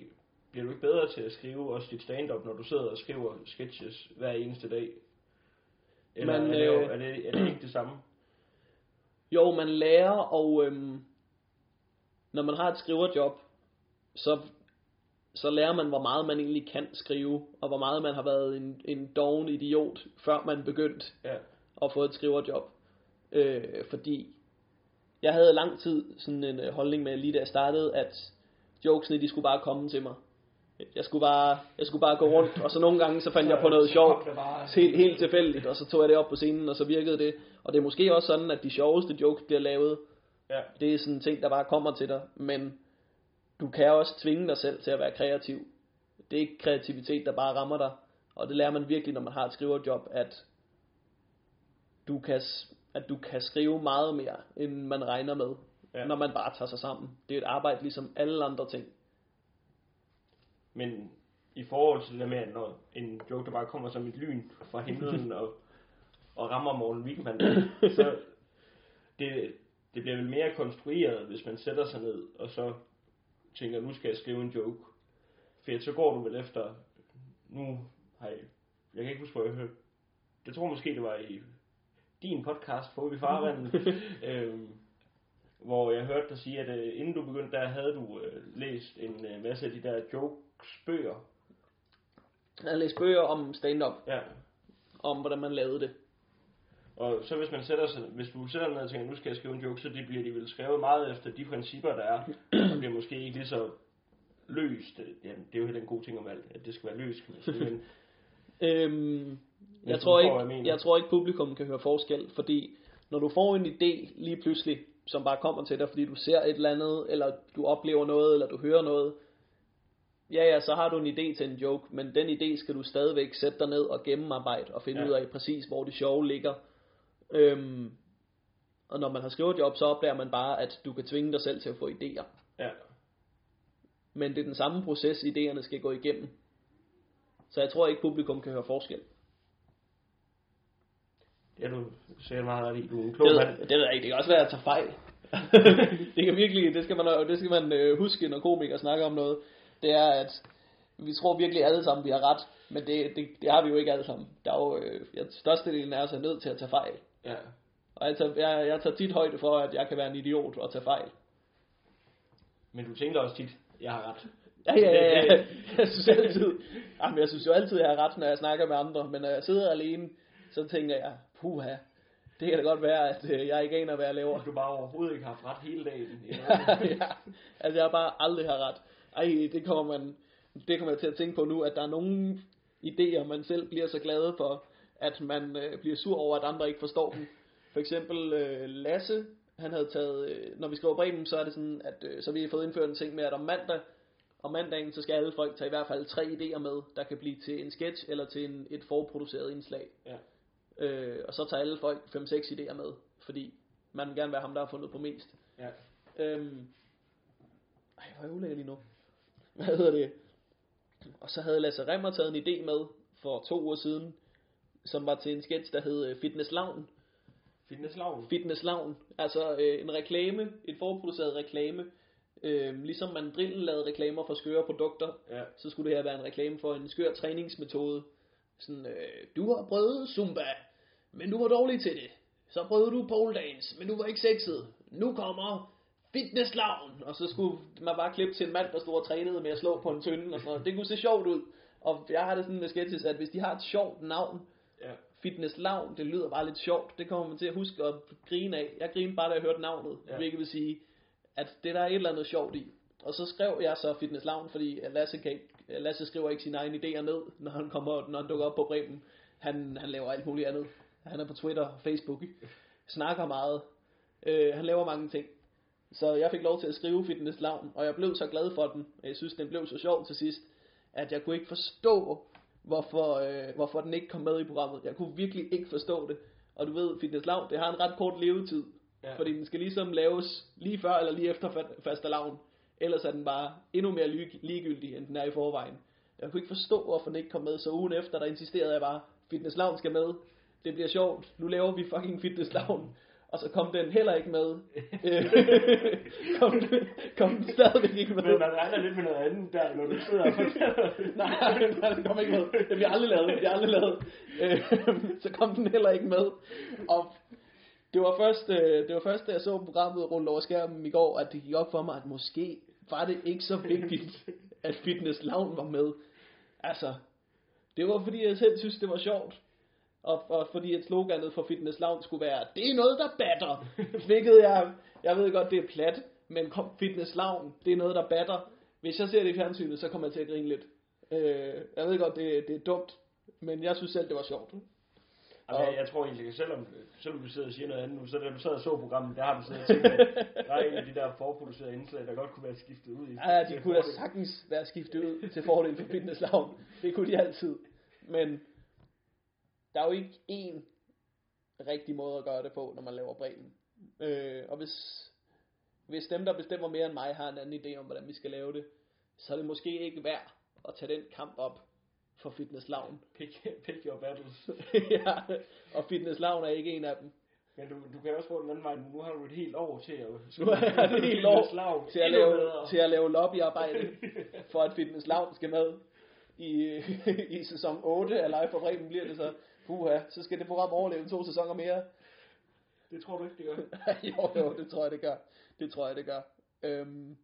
bliver du ikke bedre til at skrive også dit stand-up, når du sidder og skriver sketches hver eneste dag? Eller
Men,
er, det,
øh,
er, det, er det ikke det samme?
Jo, man lærer, og øhm, når man har et skriverjob, så, så lærer man, hvor meget man egentlig kan skrive, og hvor meget man har været en, en doven idiot, før man begyndte
Ja.
at få et skriverjob. Øh, fordi jeg havde lang tid sådan en øh, holdning med, lige da jeg startede, at jokesene, de skulle bare komme til mig. Jeg skulle bare, jeg skulle bare gå rundt, og så nogle gange, så fandt jeg på noget *laughs*
Så
sjovt, helt, helt tilfældigt, og så tog jeg det op på scenen, og så virkede det. Og det er måske også sådan, at de sjoveste jokes bliver lavet.
Ja.
Det er sådan en ting, der bare kommer til dig, men du kan også tvinge dig selv til at være kreativ. Det er ikke kreativitet, der bare rammer dig, og det lærer man virkelig, når man har et skriverjob, at du kan, at du kan skrive meget mere, end man regner med,
Ja.
når man bare tager sig sammen. Det er et arbejde ligesom alle andre ting.
Men i forhold til det med, at når en joke, der bare kommer som et lyn fra himlen *laughs* og, og rammer Morten Wigman, *laughs* så det, det bliver vel mere konstrueret, hvis man sætter sig ned og så tænker, nu skal jeg skrive en joke. For så går du vel efter, nu har jeg, jeg kan ikke huske, hvor jeg hørte, jeg tror måske, det var i din podcast, Få i farvandet, *laughs* øhm, hvor jeg hørte dig sige, at øh, inden du begyndte, der havde du øh, læst en øh, masse af de der jokes-bøger.
Jeg har læst bøger om stand-up,
Ja.
om hvordan man lavede det.
Og så hvis man sætter sig, hvis du sætter dig ned og tænker, nu skal jeg skrive en joke, så det bliver de vel skrevet meget efter de principper, der er. *clears throat* Og bliver måske ikke lige så løst. Ja, det er jo helt en god ting om alt, at det skal være løst. Men
Øhm, jeg, tror
jeg
ikke,
mener.
jeg tror ikke, publikum kan høre forskel, fordi når du får en idé lige pludselig, som bare kommer til dig, fordi du ser et eller andet, eller du oplever noget, eller du hører noget, ja ja, så har du en idé til en joke, men den idé skal du stadigvæk sætte dig ned og gennemarbejde, og finde
ja.
ud af præcis, hvor det sjove ligger. Øhm, og når man har skrevet job, så opdager man bare, at du kan tvinge dig selv til at få idéer.
ja,
Men det er den samme proces, idéerne skal gå igennem. Så jeg tror ikke, publikum kan høre forskel.
Det er du sikkert meget ret i. Du er en
Det
klog
ved,
mand.
det ved jeg ikke, det kan også være, at jeg tager fejl. *laughs* det kan virkelig, det skal man, det skal man øh, huske, når komikere snakker om noget. Det er, at vi tror virkelig alle sammen, vi har ret, men det, det, det har vi jo ikke alle sammen. Der er jo, øh, størstedelen er altså nødt til at tage fejl.
Ja.
Og jeg tager, jeg, jeg tager tit højde for, at jeg kan være en idiot og tage fejl.
Men du tænker også tit, jeg har ret.
Ja, ja, ja, ja.
Det- *laughs*
Jeg synes altid, jamen, jeg synes jo altid, jeg har ret, når jeg snakker med andre, men når jeg sidder alene, så tænker jeg, puha, det kan da godt være, at øh, jeg ikke aner, hvad jeg laver.
Du bare overhovedet ikke har haft ret hele dagen. *laughs*
ja, altså jeg har bare aldrig har ret. Ej, det kommer man, det kommer jeg til at tænke på nu, at der er nogle idéer, man selv bliver så glad for, at man øh, bliver sur over, at andre ikke forstår dem. For eksempel øh, Lasse, han havde taget, øh, når vi skriver Bremen, så er det sådan, at øh, så har vi fået indført en ting med, at om mandag, om mandagen, så skal alle folk tage i hvert fald tre idéer med, der kan blive til en sketch eller til en, et forproduceret indslag.
Ja.
Øh, og så tager alle folk 5-6 idéer med, fordi man vil gerne være ham, der har fundet på mest.
Ja.
Øhm, ej, hvor er jeg ulækker lige nu. Hvad hedder det? Og så havde Lasse Remmer taget en idé med for to uger siden, som var til en sketch, der hed øh, Fitness Lavn.
Fitnesslaven.
Fitness Lavn. Altså øh, en reklame, et forproduceret reklame. Øh, ligesom man drillen lavede reklamer for skøre produkter,
Ja.
så skulle det her være en reklame for en skør træningsmetode. Sådan, øh, du har prøvet Zumba, men du var dårlig til det. Så prøvede du pole dance, men du var ikke sexet. Nu kommer fitness lavn. Og så skulle man bare klippe til en mand, der stod og trænede med at slå på en tynde og sådan noget. Det kunne se sjovt ud. Og jeg har det sådan med sketches, at hvis de har et sjovt navn,
Ja.
fitness lavn, det lyder bare lidt sjovt. Det kommer man til at huske at grine af. Jeg grinede bare, da jeg hørte navnet,
Ja.
hvilket vil sige, at det der er et eller andet sjovt i. Og så skrev jeg så fitness lavn, fordi Lasse, kan ikke, Lasse skriver ikke sine egne idéer ned, når han kommer, når han dukker op på Bremen. Han, han laver alt muligt andet. Han er på Twitter og Facebook, snakker meget. Øh, han laver mange ting. Så jeg fik lov til at skrive fitness lavn, og jeg blev så glad for den. Jeg synes, den blev så sjov til sidst, at jeg kunne ikke forstå, hvorfor, øh, hvorfor den ikke kom med i programmet. Jeg kunne virkelig ikke forstå det. Og du ved, fitness lavn, det har en ret kort levetid.
Ja.
Fordi den skal ligesom laves lige før eller lige efter faste lavn. Ellers er den bare endnu mere lig- ligegyldig, end den er i forvejen. Jeg kunne ikke forstå, hvorfor den ikke kom med, så ugen efter, der insisterede jeg bare, fitness lavn skal med. Det bliver sjovt. Nu laver vi fucking fitness lavn. Og så kom den heller ikke med. *laughs* Kom, den, kom den stadigvæk ikke med.
Men man regner lidt med noget andet der, når du sidder og. *laughs*
Nej, nej, den kom ikke med. Det bliver aldrig lavet. Det bliver aldrig lavet. Øh, *laughs* så kom den heller ikke med. Og det var først, øh, det var først da jeg så programmet rulle over skærmen i går, at det gik op for mig, at måske var det ikke så vigtigt, *laughs* at Fitness Lavn var med. Altså, det var fordi jeg selv synes, det var sjovt. Og, og fordi at sloganet for Fitness Lounge skulle være, det er noget, der batter. *laughs* Hvilket jeg, jeg ved godt, det er plat, men kom, Fitness Lounge, det er noget, der batter. Hvis jeg ser det i fjernsynet, så kommer jeg til at grine lidt. Øh, jeg ved godt, det, det er dumt, men jeg synes selv, det var sjovt.
Altså, jeg, jeg tror egentlig, selvom, selvom du sidder og siger noget andet nu, så da du sad og så programmet, der har du siddet og tænkt, at der er en af de der forproducerede indslag, der godt kunne være skiftet ud i.
Ja, de kunne da sagtens være skiftet ud til fordel for Lounge. Det kunne de altid. Men der er jo ikke én rigtig måde at gøre det på, når man laver bredden. Øh, og hvis, hvis dem, der bestemmer mere end mig, har en anden idé om, hvordan vi skal lave det, så er det måske ikke værd at tage den kamp op for Fitness Lounge. *laughs*
Pick, pick your battles. *laughs*
ja, og Fitness Lounge er ikke en af dem.
Men du, du kan også få den anden vej. Nu har du et helt år til at... *laughs*
Nu er det helt år til at, lave, til at lave lobbyarbejde, for at Fitness Lounge skal med i, i sæson 8 af Live for Bremen bliver det så. Puha, så skal det program overleve to sæsoner mere.
Det tror du ikke, det gør?
jo, jo, det tror jeg, det gør. Det tror jeg, det gør. Øhm,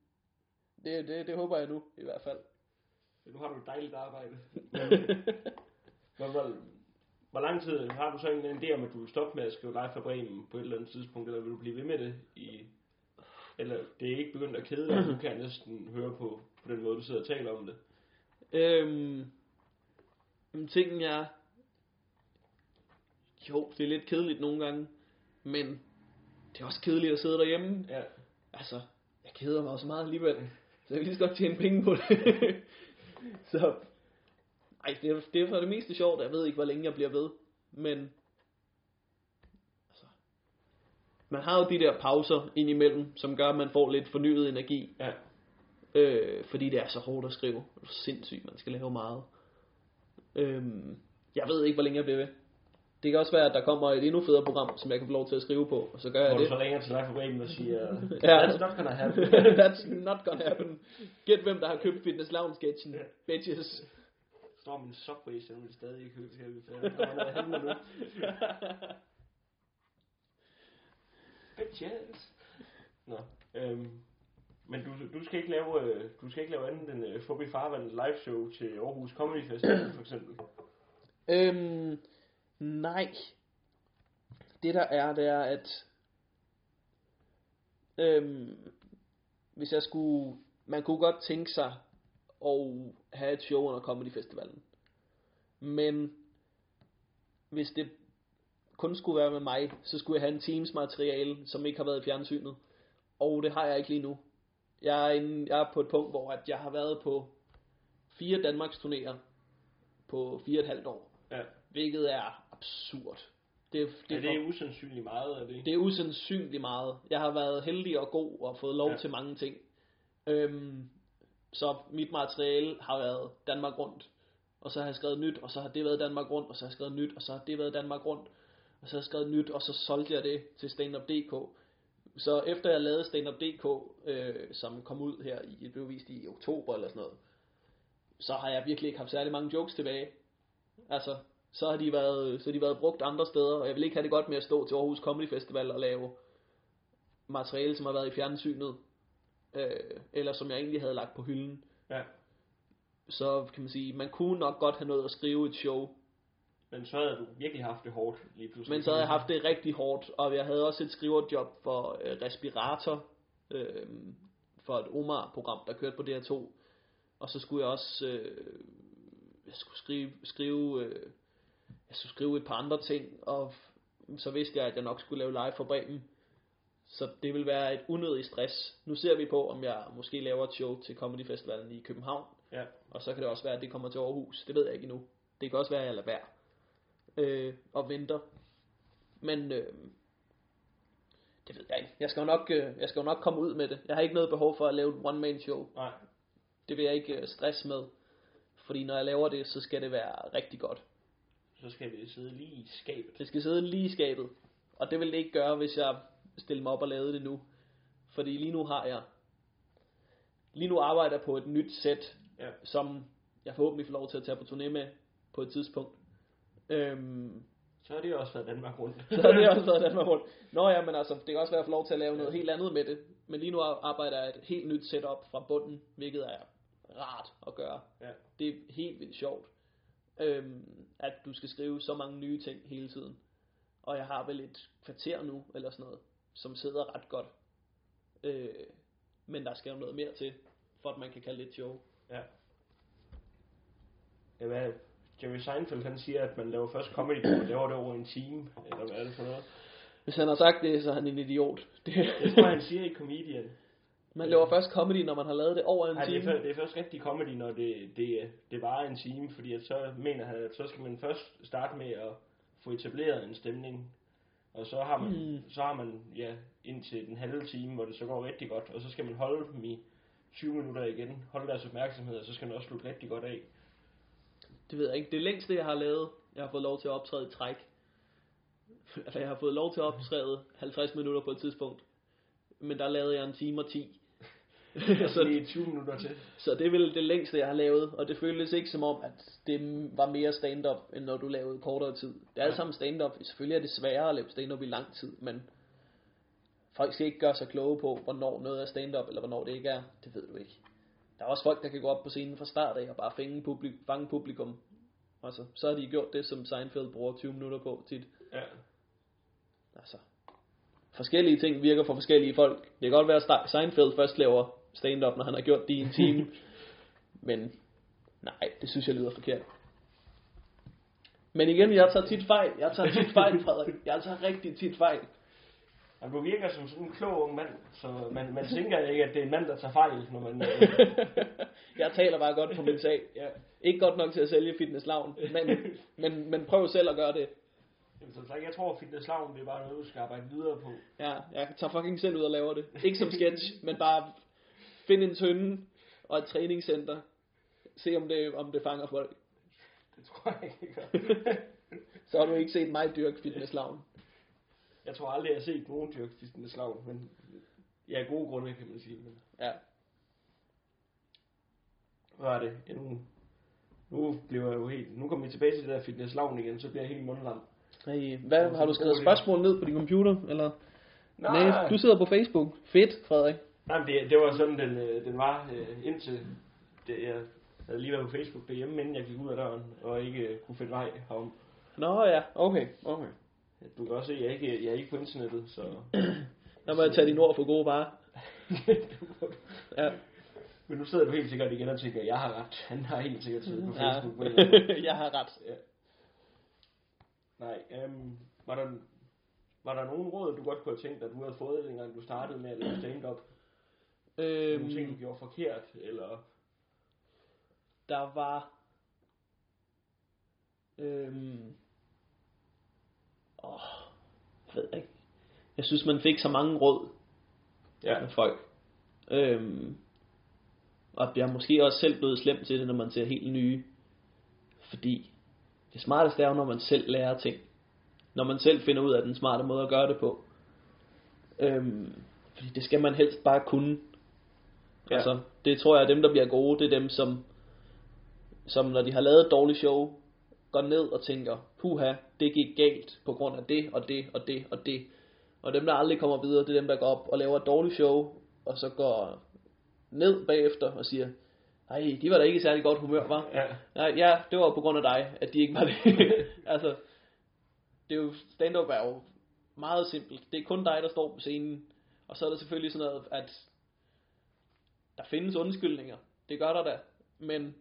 det, det, det håber jeg nu, i hvert fald.
Nu har du et dejligt arbejde. *laughs* hvor, hvor, hvor lang tid har du så en idé om, at du vil stoppe med at skrive live for Bremen på et eller andet tidspunkt, eller vil du blive ved med det i... Eller det er ikke begyndt at kede dig, du kan næsten høre på, på den måde, du sidder og taler om det.
Øhm, tingen er, jo, det er lidt kedeligt nogle gange, men det er også kedeligt at sidde derhjemme.
Ja.
Altså, jeg keder mig også meget alligevel, så jeg vil lige så godt tjene penge på det. *laughs* så, ej, det er, det er for det meste sjovt, jeg ved ikke, hvor længe jeg bliver ved, men, altså, man har jo de der pauser indimellem, som gør, at man får lidt fornyet energi.
Ja.
Øh, fordi det er så hårdt at skrive. Det er sindssygt, man skal lave meget. Øhm, jeg ved ikke, hvor længe jeg bliver ved. Det kan også være, at der kommer et endnu federe program, som jeg kan få lov til at skrive på, og så gør jeg
Hvor du
det.
så ringer til Live for Bremen og siger,
Ja.
that's not gonna happen.
That's not gonna happen. Gæt hvem, der har købt Fitness Lounge sketchen.
Ja.
Bitches.
står min subway, så vil stadig ikke købe til Der var nu. Bitches. Nå, øhm, men du, du skal ikke lave, øh, du skal ikke lave andet end uh, Forbi Farvand live show til Aarhus Comedy Festival, for eksempel.
Øhm, nej. Det der er, det er, at øhm, hvis jeg skulle, man kunne godt tænke sig at have et show under Comedy Festivalen. Men hvis det kun skulle være med mig, så skulle jeg have en Teams materiale, som ikke har været i fjernsynet. Og det har jeg ikke lige nu. Jeg er, en, jeg er på et punkt, hvor at jeg har været på fire Danmarks turnéer på fire og et halvt år.
Ja.
Hvilket er absurd. Det,
Det, er det er usandsynligt meget af det.
det er usandsynligt meget. Jeg har været heldig og god og fået lov
Ja.
ja. til mange ting. Øhm, så mit materiale har været Danmark rundt. Og så har jeg skrevet nyt, og så har det været Danmark rundt, og så har jeg skrevet nyt, og så har det været Danmark rundt. Og så har jeg skrevet nyt, og så solgte jeg det til standup.dk. Så efter jeg lavede standup.dk, øh, som kom ud her i, det blev vist i oktober eller sådan noget, så har jeg virkelig ikke haft særlig mange jokes tilbage. Altså, så har de været, så har de været brugt andre steder, og jeg vil ikke have det godt med at stå til Aarhus Comedy Festival og lave materiale, som har været i fjernsynet, øh, eller som jeg egentlig havde lagt på hylden.
Ja.
Så kan man sige, man kunne nok godt have nået at skrive et show,
Men så havde du virkelig haft det hårdt lige pludselig.
men så havde jeg haft det rigtig hårdt, og jeg havde også et skriverjob for øh, Respirator, øh, for et Omar-program, der kørte på DR2. Og så skulle jeg også øh, jeg skulle skrive, skrive øh, jeg skulle skrive et par andre ting, og så vidste jeg, at jeg nok skulle lave live for Bremen. Så det vil være et unødigt stress. Nu ser vi på, om jeg måske laver et show til Comedy Festivalen i København.
Ja.
Og så kan det også være, at det kommer til Aarhus. Det ved jeg ikke endnu. Det kan også være, at jeg lader være. Øh, og venter. Men øh, det ved jeg ikke. Jeg skal, jo nok, øh, jeg skal jo nok komme ud med det. Jeg har ikke noget behov for at lave et one-man show.
Nej.
Det vil jeg ikke øh, stress med. Fordi når jeg laver det, så skal det være rigtig godt.
Så skal vi sidde lige i skabet.
Det skal sidde lige i skabet. Og det vil det ikke gøre, hvis jeg stiller mig op og lavede det nu. Fordi lige nu har jeg... Lige nu arbejder jeg på et nyt sæt,
Ja.
som jeg forhåbentlig får lov til at tage på turné med på et tidspunkt. Øhm,
Så har det også været Danmark rundt. *laughs*
så har det også været Danmark rundt. *laughs* Nå ja, men altså, det kan også være at få lov til at lave noget helt andet med det. Men lige nu arbejder jeg et helt nyt setup fra bunden, hvilket er rart at gøre.
Ja.
Det er helt vildt sjovt. Øhm, at du skal skrive så mange nye ting hele tiden. Og jeg har vel et kvarter nu, eller sådan noget, som sidder ret godt. Øh, men der skal jo noget mere til, for at man kan kalde det et show.
Ja. Ja, hvad, Jerry Seinfeld han siger, at man laver først comedy, man laver det over en time, eller hvad er det for noget?
Hvis han har sagt det, så er han en idiot. Det,
Det tror jeg, han siger i Comedian.
Man laver først comedy, når man har lavet det over en
Nej, det er,
time.
først, det er først rigtig comedy, når det, det, det varer en time, fordi at så mener han, at så skal man først starte med at få etableret en stemning, og så har man,
Mm.
så har man ja, indtil den halve time, hvor det så går rigtig godt, og så skal man holde dem i 20 minutter igen, holde deres opmærksomhed, og så skal man også slutte rigtig godt af.
Det ved jeg ikke. Det længste, jeg har lavet, jeg har fået lov til at optræde i træk. *laughs* Altså, jeg har fået lov til at optræde 50 minutter på et tidspunkt. Men der lavede jeg en time og 10. *laughs*
så er 20 minutter til.
så det er vel det længste, jeg har lavet. Og det føltes ikke som om, at det var mere stand-up, end når du lavede kortere tid. Det er alt sammen stand-up. Selvfølgelig er det sværere at lave stand-up i lang tid, men folk skal ikke gøre sig kloge på, hvornår noget er stand-up, eller hvornår det ikke er. Det ved du ikke. Der er også folk, der kan gå op på scenen fra start af og bare fange, publik, fange publikum. Altså, så har de gjort det, som Seinfeld bruger 20 minutter på tit.
Ja.
Altså, forskellige ting virker for forskellige folk. Det kan godt være, at Seinfeld først laver stand-up, når han har gjort det i en time. *laughs* men nej, det synes jeg lyder forkert. Men igen, jeg tager tit fejl. Jeg tager tit fejl, *laughs* Frederik. Jeg tager rigtig tit fejl.
Jamen, du virker som sådan en klog ung mand, så man, man tænker ikke, at det er en mand, der tager fejl, når man... øh, *laughs*
jeg taler bare godt på min sag.
ja.
Ikke godt nok til at sælge fitnesslavn, men, men, men prøv selv at gøre det.
Jamen, som sagt, jeg tror, at det er bare noget, du skal arbejde videre på.
Ja, jeg tager fucking selv ud og laver det. Ikke som sketch, men bare find en tønde og et træningscenter. Se om det, om det fanger folk.
Det tror jeg ikke. *laughs*
Så har du ikke set mig dyrke fitnesslavn.
Jeg tror aldrig, jeg har set nogen dyrke fitnesslaven, men ja, gode grunde, kan man sige. Men
Ja.
hvad er det? Ja, nu, nu bliver jeg jo helt... Nu kommer vi tilbage til det der fitnesslaven igen, så bliver jeg helt mundlam.
Hey, hvad, har du skrevet spørgsmål ned på din computer? Eller?
Nej,
Nej, du sidder på Facebook. Fedt, Frederik.
Nej, men det, det var sådan, den, øh, den var øh, indtil det, jeg havde lige været på Facebook derhjemme, inden jeg gik ud af døren, og ikke øh, kunne finde vej herom.
Nå ja, okay, okay.
Du kan også se, at jeg ikke, jeg er ikke på internettet, så... *clears throat*
Der må jeg tage dine ord for gode varer. *laughs* Ja.
Men nu sidder du helt sikkert igen og tænker, jeg har ret. Han har helt sikkert siddet på
ja.
Facebook. på måde. *laughs*
jeg har ret.
Ja. Nej, øhm, var, der, var der nogen råd, du godt kunne have tænkt, at du havde fået, dengang du startede med at lave stand-up? Øhm. Nogle ting, du gjorde forkert, eller...
der var... Øhm, åh, jeg ved ikke. Jeg synes, man fik så mange råd
Ja.
med folk. Øhm, og jeg er måske også selv blevet slem til det, når man ser helt nye. Fordi det smarteste er jo, når man selv lærer ting. Når man selv finder ud af den smarte måde at gøre det på. Øhm, fordi det skal man helst bare kunne.
Ja.
Altså, det tror jeg, at dem, der bliver gode, det er dem, som, som når de har lavet et dårligt show, går ned og tænker, puha, det gik galt på grund af det, og det, og det, og det. Og dem, der aldrig kommer videre, det er dem, der går op og laver et dårligt show, og så går ned bagefter og siger, ej, de var da ikke i særlig godt humør, var.
Ja.
Nej, ja, det var på grund af dig, at de ikke var det. *laughs* altså, det er jo, stand-up er jo meget simpelt. Det er kun dig, der står på scenen. Og så er der selvfølgelig sådan noget, at der findes undskyldninger. Det gør der da. Men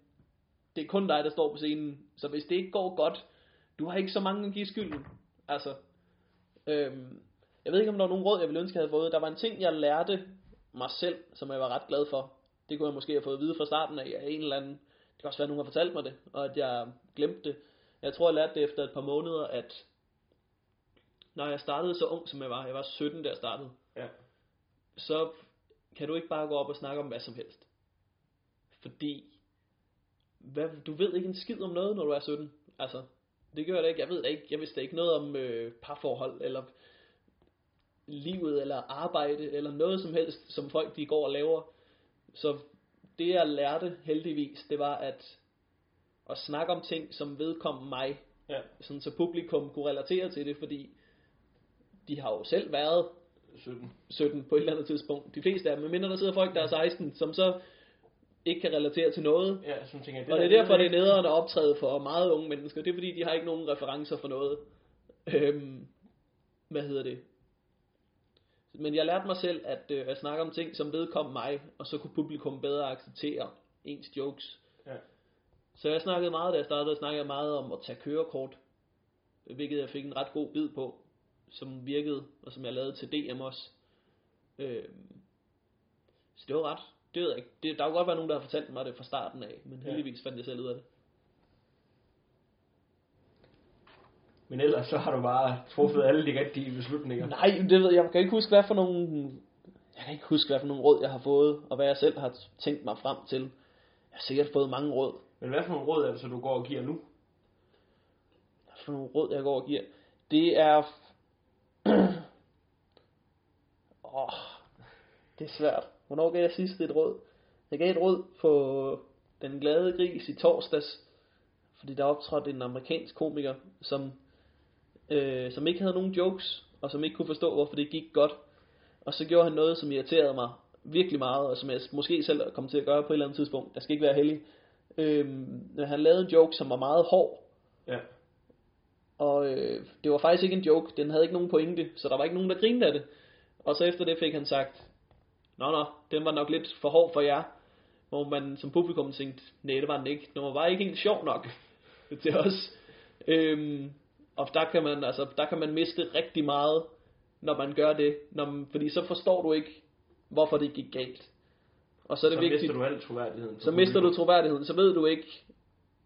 det er kun dig, der står på scenen. Så hvis det ikke går godt, du har ikke så mange at give skylden. Altså, øhm, jeg ved ikke, om der var nogen råd, jeg ville ønske, jeg havde fået. Der var en ting, jeg lærte mig selv, som jeg var ret glad for. Det kunne jeg måske have fået at vide fra starten af, af en eller anden. Det kan også være, at nogen har fortalt mig det, og at jeg glemte det. Jeg tror, jeg lærte det efter et par måneder, at når jeg startede så ung, som jeg var, jeg var 17, da jeg startede,
Ja.
så kan du ikke bare gå op og snakke om hvad som helst. Fordi, hvad, du ved ikke en skid om noget, når du er 17. Altså, det gør jeg da ikke. Jeg ved da ikke. Jeg vidste da ikke noget om øh, parforhold, eller livet, eller arbejde, eller noget som helst, som folk de går og laver. Så det jeg lærte heldigvis, det var at, at snakke om ting, som vedkom mig,
Ja.
sådan så publikum kunne relatere til det, fordi de har jo selv været
17.
17 på et eller andet tidspunkt. De fleste af dem, medmindre der sidder folk, der er 16, som så ikke kan relatere til noget.
Ja, sådan tænker jeg.
Og det er
der-
derfor, det er nederen at optræde for meget unge mennesker. Det er fordi, de har ikke nogen referencer for noget. Øhm, hvad hedder det? Men jeg lærte mig selv at, øh, at snakke om ting, som vedkom mig, og så kunne publikum bedre acceptere ens jokes.
Ja.
Så jeg snakkede meget, da jeg startede, snakkede jeg meget om at tage kørekort, hvilket jeg fik en ret god bid på, som virkede, og som jeg lavede til DM også. Øhm, så det var ret, det ved jeg ikke. Det, der kunne godt være nogen, der har fortalt mig det fra starten af, men
Ja.
heldigvis fandt jeg selv ud af det.
Men ellers så har du bare truffet alle de rigtige beslutninger.
Nej, det ved jeg. Jeg kan ikke huske, hvad for nogle... Jeg kan ikke huske, hvad for nogle råd, jeg har fået, og hvad jeg selv har tænkt mig frem til. Jeg har sikkert fået mange råd.
Men hvad for nogle råd er det så, du går og giver nu?
Hvad for nogle råd, jeg går og giver? Det er... Åh, oh, det er svært. Hvornår gav jeg sidst et råd? Jeg gav et råd på Den Glade Gris i torsdags, fordi der optrådte en amerikansk komiker, som, øh, som ikke havde nogen jokes, og som ikke kunne forstå, hvorfor det gik godt. Og så gjorde han noget, som irriterede mig virkelig meget, og som jeg måske selv kom til at gøre på et eller andet tidspunkt. Jeg skal ikke være heldig. Øhm, han lavede en joke, som var meget hård,
Ja.
og øh, det var faktisk ikke en joke, den havde ikke nogen pointe, så der var ikke nogen, der grinede af det. Og så efter det fik han sagt, Nå nå, den var nok lidt for hård for jer. Hvor man som publikum tænkte, nej det var den ikke. Den var bare ikke helt sjov nok *laughs* til os. Øhm, og der kan man altså, der kan man miste rigtig meget, når man gør det. Når man, fordi så forstår du ikke, hvorfor det gik galt. Og så er det
så
vigtigt,
mister du al troværdigheden.
så mister du troværdigheden, så ved du ikke,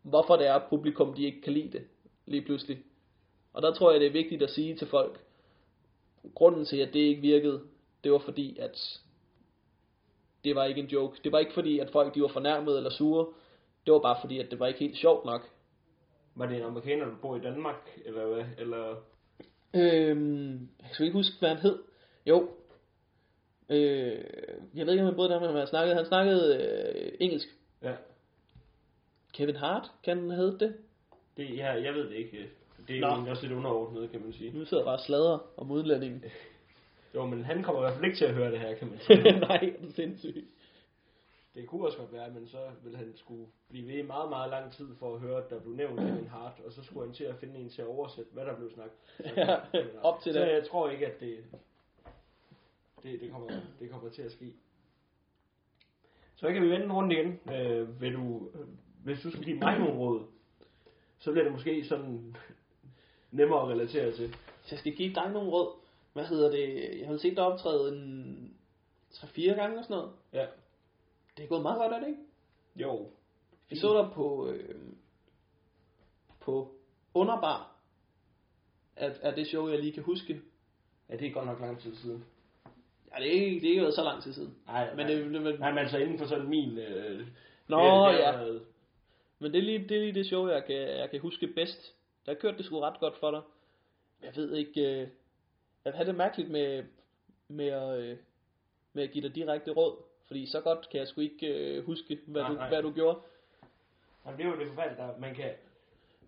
hvorfor det er, at publikum de ikke kan lide det, lige pludselig. Og der tror jeg, det er vigtigt at sige til folk, grunden til, at det ikke virkede, det var fordi, at det var ikke en joke. Det var ikke fordi, at folk de var fornærmede eller sure. Det var bare fordi, at det var ikke helt sjovt nok.
Var det en amerikaner, der bor i Danmark, eller hvad? Eller...
Øhm, jeg kan ikke huske, hvad han hed. Jo. Øh, jeg ved ikke, om han boede der, men han snakkede, han snakkede øh, engelsk.
Ja.
Kevin Hart, kan han hedde det?
Det, ja, jeg ved det ikke. Det er
Nå.
jo egentlig også lidt underordnet, kan man sige.
Nu sidder jeg bare og sladrer om udlændingen. *laughs*
Jo, men han kommer i hvert fald ikke til at høre det her, kan man sige. *laughs*
Nej, det er sindssygt.
Det kunne også godt være, men så ville han skulle blive ved i meget, meget lang tid for at høre, at der blev nævnt Kevin Hart, og så skulle han til at finde en til at oversætte, hvad der blev snakket. *laughs*
Ja, op til
så
det.
jeg tror ikke, at det, det, det, kommer, det kommer til at ske. Så kan vi vende en runde igen. Øh, vil du, øh, hvis du skulle give mig nogle råd, så bliver det måske sådan nemmere at relatere til.
Hvis jeg skal give dig nogle råd, hvad hedder det? Jeg har set dig optræde en 3-4 gange og sådan noget.
Ja.
Det er gået meget godt, er det ikke?
Jo.
Vi så dig på, øh, på Underbar. Er, er det show, jeg lige kan huske.
Ja, det er godt nok lang tid siden.
Ja, det er ikke, det er ikke været så lang tid siden.
Nej,
Men det, det, men,
Nej, men altså inden for sådan min... Øh,
Nå, ja. Men det er lige det, er lige det show, jeg kan, jeg kan huske bedst. Der kørte det sgu ret godt for dig. Jeg ved ikke... Øh, jeg havde det mærkeligt med, med, at, øh, med at give dig direkte råd. Fordi så godt kan jeg sgu ikke øh, huske, hvad,
Nej,
du,
nej.
hvad du gjorde.
Jamen, det er jo det forfærdelige, der man kan...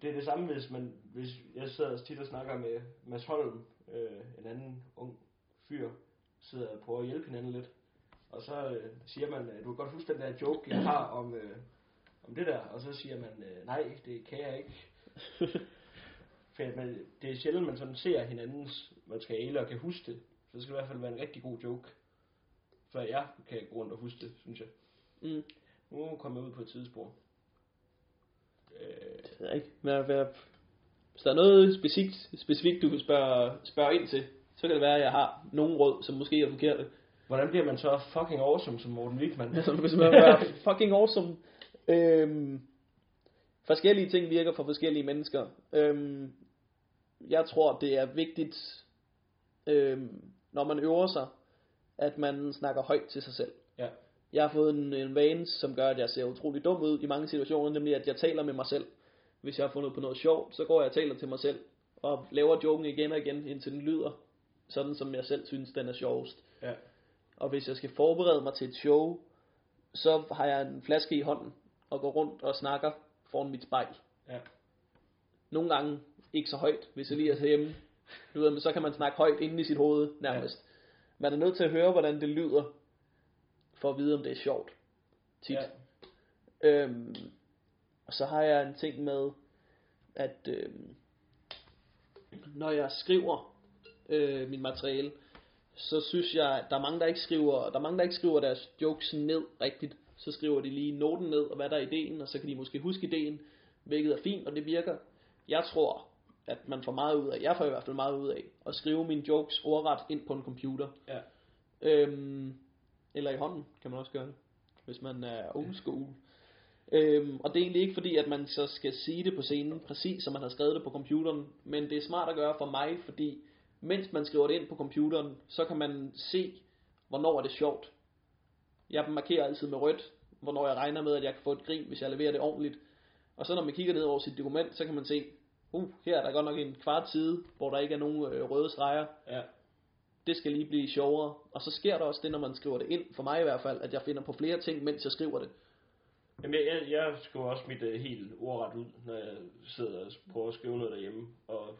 Det er det samme, hvis man... Hvis jeg sidder tit og snakker med Mads Holm, øh, en anden ung fyr, sidder og prøver at hjælpe hinanden lidt. Og så øh, siger man, øh, du kan godt huske den der joke, jeg har om, øh, om det der. Og så siger man, øh, nej, det kan jeg ikke. *laughs* For man, det er sjældent, man sådan ser hinandens materiale og kan huske det. Så det skal i hvert fald være en rigtig god joke. Før jeg kan gå rundt og huske det, synes jeg.
Mm.
Nu kommer jeg ud på et tidsspor. Øh,
Det ved jeg ikke. Hvad, hvad, hvis der er noget specifikt, specifikt du kan spørge, spørge ind til, så kan det være, at jeg har nogle råd, som måske er forkerte.
hvordan bliver man så fucking awesome som Morten Wigman?
Altså, *laughs* hvis man være *laughs* fucking awesome. Øhm, forskellige ting virker for forskellige mennesker. Øhm, jeg tror, det er vigtigt, øhm, når man øver sig, at man snakker højt til sig selv.
Ja.
Jeg har fået en, en vane, som gør, at jeg ser utrolig dum ud i mange situationer, nemlig at jeg taler med mig selv. Hvis jeg har fundet på noget sjovt, så går jeg og taler til mig selv, og laver joken igen og igen, indtil den lyder, sådan som jeg selv synes, den er sjovest.
Ja.
Og hvis jeg skal forberede mig til et show, så har jeg en flaske i hånden, og går rundt og snakker foran mit spejl.
Ja.
Nogle gange ikke så højt, hvis jeg lige er hjemme. Du ved, men så kan man snakke højt inde i sit hoved, nærmest. Ja. Man er nødt til at høre, hvordan det lyder, for at vide, om det er sjovt. Tit.
Ja.
Ja. Øhm, og så har jeg en ting med, at øhm, når jeg skriver øh, min materiale, så synes jeg, at der er mange, der ikke skriver, der er mange, der ikke skriver deres jokes ned rigtigt. Så skriver de lige noten ned, og hvad der er ideen, og så kan de måske huske ideen, hvilket er fint, og det virker. Jeg tror, at man får meget ud af, jeg får i hvert fald meget ud af, at skrive mine jokes ordret ind på en computer.
Ja.
Øhm, eller i hånden kan man også gøre det, hvis man er old school. Øhm, og det er egentlig ikke fordi, at man så skal sige det på scenen, præcis som man har skrevet det på computeren, men det er smart at gøre for mig, fordi mens man skriver det ind på computeren, så kan man se, hvornår er det sjovt. Jeg markerer altid med rødt, hvornår jeg regner med, at jeg kan få et grin, hvis jeg leverer det ordentligt. Og så når man kigger ned over sit dokument, så kan man se, uh, her er der godt nok en kvart side, hvor der ikke er nogen øh, røde streger.
Ja.
Det skal lige blive sjovere. Og så sker der også det, når man skriver det ind, for mig i hvert fald, at jeg finder på flere ting, mens jeg skriver det.
Jamen, jeg, jeg, jeg skriver også mit uh, helt ordret ud, når jeg sidder og prøver at skrive noget derhjemme. Og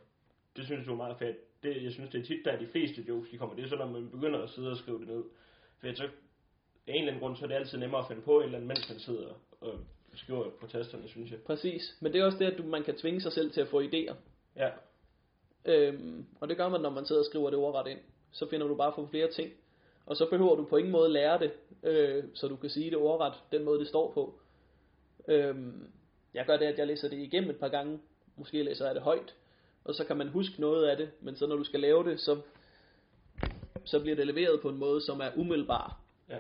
det synes jeg er meget fedt. Det, jeg synes, det er tit, der de fleste jokes, de kommer. Det er så, når man begynder at sidde og skrive det ned. For så, af en eller anden grund, så er det altid nemmere at finde på et eller andet, mens man sidder og skriver på tasterne, synes jeg.
Præcis. Men det er også det, at du, man kan tvinge sig selv til at få idéer.
Ja,
Øhm, og det gør man, når man sidder og skriver det ordret ind. Så finder du bare på flere ting. Og så behøver du på ingen måde lære det, øh, så du kan sige det ordret, den måde det står på. Øhm, jeg gør det, at jeg læser det igennem et par gange. Måske læser jeg det højt. Og så kan man huske noget af det. Men så når du skal lave det, så, så bliver det leveret på en måde, som er umiddelbar.
ja.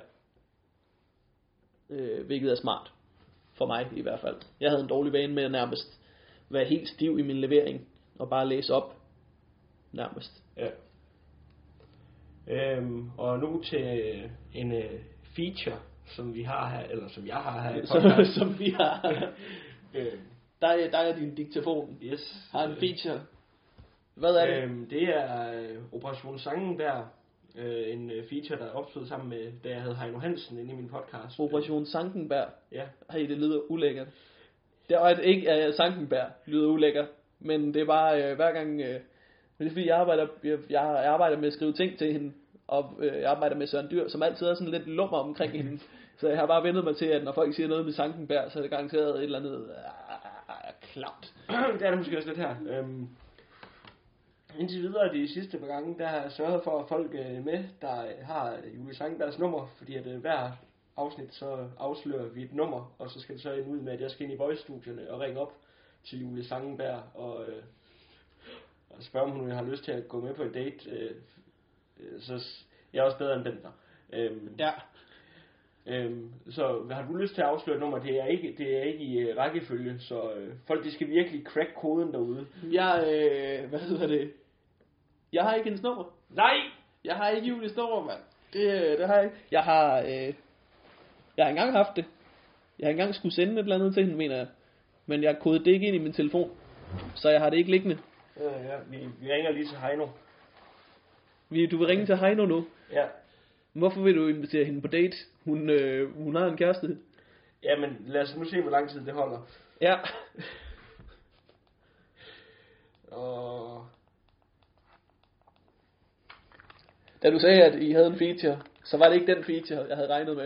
Øh, hvilket er smart. For mig i hvert fald. Jeg havde en dårlig vane med at nærmest være helt stiv i min levering. Og bare læse op. Nærmest.
Ja. Øhm, og nu til øh, en øh, feature, som vi har her, eller som jeg har her
som, som vi har. *laughs*
øhm,
Der er, der er din diktafon.
yes.
Har en feature. Hvad er det?
Øhm, det er øh, Operation Sangenberg, øh, en øh, feature, der er opstået sammen med, da jeg havde Heino Hansen inde i min podcast.
Operation Sankenberg.
Ja,
Hey, det lyder ulækkert. Det er ikke at Sankenberg lyder ulækkert, men det er bare øh, hver gang... Øh, men det er fordi, jeg arbejder, jeg, jeg arbejder med at skrive ting til hende, og øh, jeg arbejder med Søren Dyr, som altid er sådan lidt lummer omkring *laughs* hende. Så jeg har bare vendet mig til, at når folk siger noget med Sankenberg, så er det garanteret et eller andet øh, klamt. *clears throat*
det er det måske også lidt her. Øhm, indtil videre de sidste par gange, der har jeg sørget for, at folk øh, med, der har Julie Sangenbergs nummer, fordi at øh, hver afsnit, så afslører vi et nummer, og så skal det så ende ud med, at jeg skal ind i voice-studierne og ringe op til Julie Sangenberg og, øh, og spørge, om hun har lyst til at gå med på en date. Øh, øh, så jeg er også bedre end Bentner. Øhm,
Ja.
Øhm, så har du lyst til at afsløre et nummer, det er ikke, det er ikke i øh, rækkefølge, så øh, folk de skal virkelig crack koden derude.
Jeg, øh, hvad hedder det? Jeg har ikke hendes nummer.
Nej!
Jeg har ikke Julies nummer, mand. Det, øh, det har jeg ikke. Jeg har, øh, jeg har engang haft det. Jeg har engang skulle sende et eller andet til hende, mener jeg. Men jeg kodede det ikke ind i min telefon. Så jeg har det ikke liggende.
Ja, ja, vi, vi ringer lige til Heino.
Vi, du vil ringe til Heino nu.
Ja.
Hvorfor vil du invitere hende på date? Hun, øh, hun har en kæreste.
ja, men lad os nu se, hvor lang tid det holder.
Ja.
Og
Da du sagde, at I havde en feature, så var det ikke den feature, jeg havde regnet med.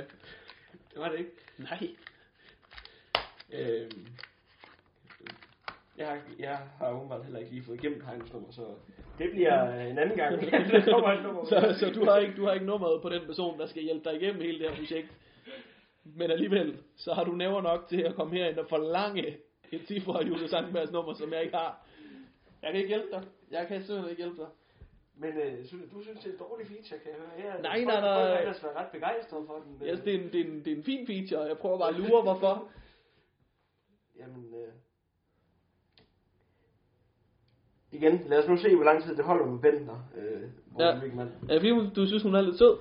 det var det ikke.
Nej.
Øhm, jeg, har, jeg har åbenbart heller ikke lige fået igennem nummer, så det bliver en anden gang. *laughs*
Så, så du, har ikke, du har ikke nummeret på den person, der skal hjælpe dig igennem hele det her projekt. Men alligevel, så har du næver nok til at komme herind og forlange et cifre af Julie Sandbergs nummer, som jeg ikke har. Jeg kan ikke hjælpe dig. Jeg kan simpelthen ikke hjælpe dig.
Men øh, du synes, det er en dårlig feature, kan jeg høre? Jeg,
Nej, nej, nej.
Folk har ellers været ret begejstrede for den.
Yes, det, er en, det, er en, det er en fin feature. Jeg prøver bare at lure, hvorfor. *laughs*
Jamen, øh... Igen, lad os nu se, hvor lang tid det holder med Bentner. Øh,
Ja.
ja.
Er det fordi, du synes, hun er lidt sød?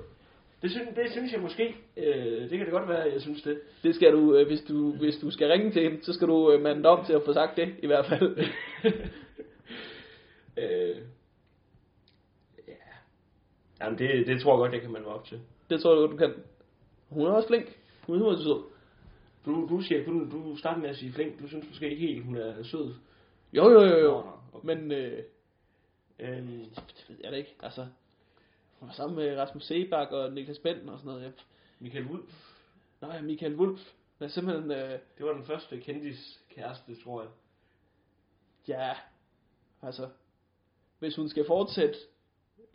Det, synes, det synes jeg måske. Øh, det kan det godt være, jeg synes det.
Det skal du, øh, hvis du, hvis du skal ringe til hende, så skal du øh, mande op til at få sagt det, i hvert fald. *laughs*
øh, ja. Jamen, det, det tror jeg godt, jeg kan melde mig op til.
Det tror jeg godt, du kan. Hun er også flink. Hun er sød.
Du, du siger, du, du starter med at sige flink. Du synes måske ikke helt, hun er sød.
Jo, jo, jo, jo.
Nå, okay.
Men øh,
Øhm,
det ved jeg da ikke. Altså, hun var sammen med Rasmus Sebak og Niklas Benten og sådan noget. Jeg,
Michael Wulff.
Nå ja, Michael Wulf. Men er simpelthen, øh,
Det var den første kendis kæreste, tror jeg.
ja, altså, hvis hun skal fortsætte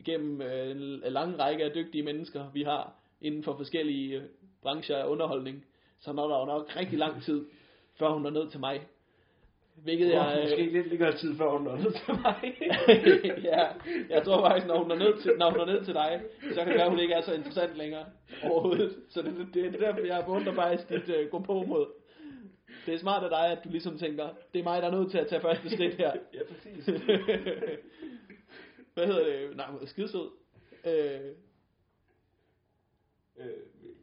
gennem øh, en lang række af dygtige mennesker, vi har inden for forskellige øh, brancher af underholdning, så når der jo nok rigtig lang tid, *laughs* før hun er ned til mig. Hvilket jeg... øh,
Måske lidt længere tid før hun nåede til mig. *laughs*
ja, jeg tror faktisk, når hun er ned til, når hun er ned til dig, så kan det være, at hun ikke er så interessant længere overhovedet. Så det, det, det er derfor, jeg beundrer faktisk dit uh, gå på mod. Det er smart af dig, at du ligesom tænker, det er mig, der er nødt til at tage første skridt her.
ja, præcis. *laughs*
Hvad hedder det? Nej, hun er skidesød. Øh,
øh,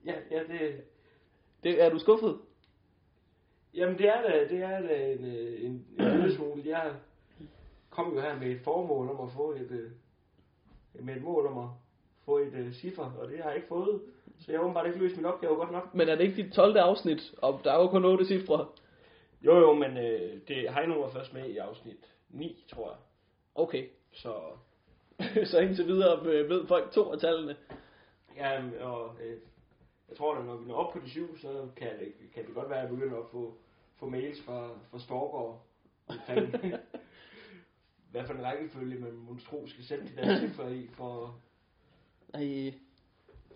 ja, ja, det,
det, er du skuffet?
Jamen det er da, det er da en, øh, en, en lille *clears throat* smule. Jeg kom jo her med et formål om at få et, øh, med et mål om at få et uh, ciffer, og det har jeg ikke fået. Så jeg har åbenbart ikke løst min opgave godt nok.
Men er det ikke dit 12. afsnit, og der er jo kun 8 cifre?
Jo jo, men øh, det Heino var først med i afsnit 9, tror jeg.
Okay,
Så *laughs*
så indtil videre øh, ved folk to af tallene.
ja, og øh, jeg tror da, når vi når op på de syv, så kan det, kan det godt være, at jeg begynder at få, få mails fra, fra stalker omkring, *laughs* hvad for en rækkefølge man monstro skal sætte de der cifre i, for
Ej,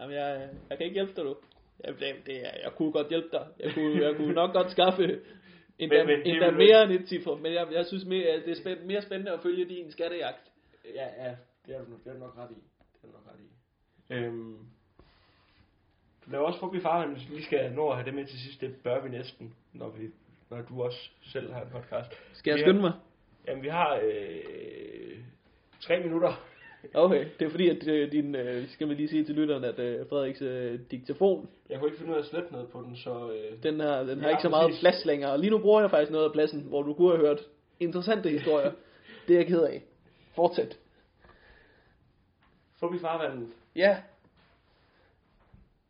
jamen jeg, jeg kan ikke hjælpe dig, du. Jeg, det, det, er- jeg kunne godt hjælpe dig. Jeg kunne, jeg kunne nok godt skaffe endda,
Men- er
endda mere end et cifre, men jeg, jeg synes mere, det er spænd, mere spændende at følge din skattejagt.
Ja, ja, det er du, det er du nok ret i. Det er du nok ret i. Øhm, du laver også fup i farven, hvis vi lige skal nå at have det med til sidst. Det bør vi næsten, når, vi, når du også selv har en podcast.
Skal jeg
Vi
skynde
har-
mig?
Jamen, vi har øh, tre minutter.
Okay, det er fordi, at øh, din, øh, skal vi lige sige til lytterne, at øh, Frederiks øh, diktafon,
Jeg kunne ikke finde ud af at slette noget på den, så... Øh,
den, her, den har
Ja,
ikke så meget
præcis.
plads længere. Og lige nu bruger jeg faktisk noget af pladsen, hvor du kunne have hørt interessante historier. *laughs* det er jeg ked af. Fortsæt.
Fup i farvandet.
Ja,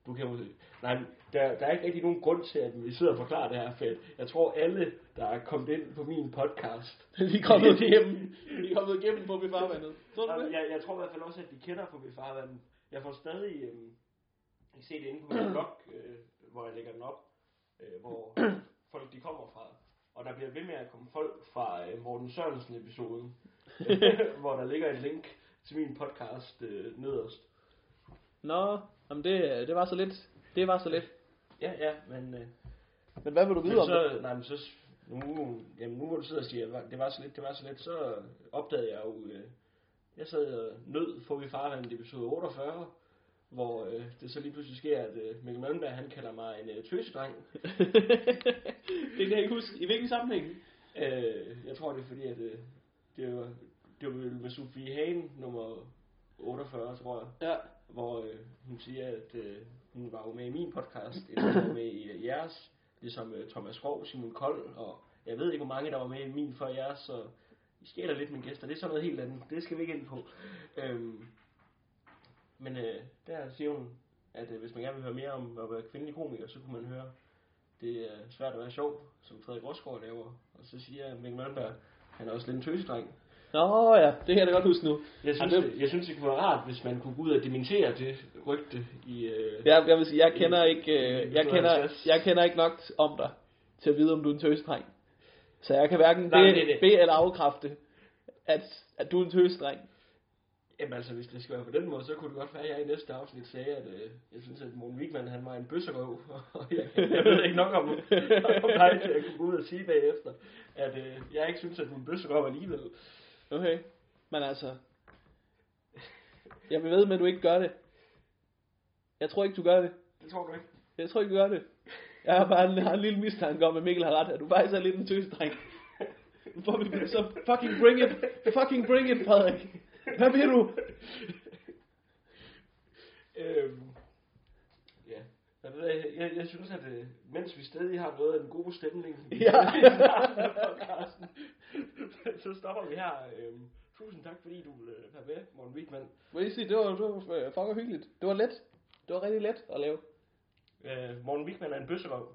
Du kan jo... Nej, der, der er ikke rigtig nogen grund til, at vi sidder og forklarer det her, for jeg tror alle, der er kommet ind på min podcast, *laughs*
vi er kommet *laughs* igennem. Vi er kommet igennem på farvandet. Tror du det?
jeg, jeg tror i hvert fald også, at de kender på mit farvand. Jeg får stadig øhm, jeg ser det inde på min blog, øh, hvor jeg lægger den op, øh, hvor *clears throat* folk de kommer fra. Og der bliver ved med at komme folk fra øh, Morten Sørensen episoden, *laughs* hvor der ligger en link til min podcast øh, nederst.
Nå, jamen det, det var så lidt. Det var så lidt.
Ja, ja, men, øh,
Men hvad vil du vide om det?
så, nej, men så, nu, jamen, nu hvor du sidder og siger, at det var så lidt, det var så lidt, så opdagede jeg jo, øh, jeg sad og nød for vi farvandet episode 48, hvor øh, det så lige pludselig sker, at øh, Mikkel Malmberg, han kalder mig en øh, tøsedreng. *laughs*
det kan jeg ikke huske. I hvilken sammenhæng?
Øh, jeg tror, det er fordi, at øh, det var, det var vel med Sofie Hagen, nummer 48, tror jeg,
Ja.
hvor øh, hun siger, at øh, hun var jo med i min podcast, eller hun var med i øh, jeres, ligesom øh, Thomas Skov, Simon Kold, og jeg ved ikke, hvor mange der var med i min før jeres, så I stjæler lidt mine gæster. Det er sådan noget helt andet. Det skal vi ikke ind på. Øhm, men øh, der siger hun, at øh, hvis man gerne vil høre mere om at være kvindelig komiker, så kunne man høre, det er svært at være sjov, som Frederik Rosgaard laver. Og så siger Mikkel Malmberg, han er også lidt en tøsedreng.
Nå ja, det kan jeg da godt huske nu.
Jeg synes,
Jamen,
det, jeg synes, det kunne være rart, hvis man kunne gå ud og dementere det rygte i... Øh,
Jeg, jeg vil sige, jeg kender ikke,
I-
øh,
i
jeg kender,
52.
jeg kender ikke nok om dig til at vide, om du er en tøsdreng. Så jeg kan hverken
Nej,
be,
det det.
be eller afkræfte, at, at du er en tøsdreng.
Jamen altså, hvis det skal være på den måde, så kunne det godt være, at jeg i næste afsnit sagde, at øh, jeg synes, at Morten Wigman, han var en bøsserøv. *laughs* og jeg, jeg ved ikke nok om, om dig, til at kunne gå ud og sige bagefter, at øh, jeg ikke synes, at du er en bøsserøv alligevel.
Okay, men altså, jeg vil ved med, at du ikke gør det. Jeg tror ikke, du gør det.
Det tror du ikke?
Jeg tror ikke, du gør det. Jeg har bare en, har en lille mistanke om, at Mikkel har ret, at du faktisk er lidt en tøsdreng. Nu får vi så fucking bring it. Fucking bring it, Frederik. Hvad vil du?
Øhm, ja. Jeg, jeg, jeg, synes, at øh, mens vi stadig har noget af den gode stemning,
Ja. *laughs*
podcasten, *laughs* så stopper vi her. Øhm, tusind tak, fordi du ville øh, være med, Morten Wigman.
Må jeg sige, det var, det var øh, fucking hyggeligt. Det var let. Det var rigtig let at lave.
Øh, Morten Wigman er en bøsserøv.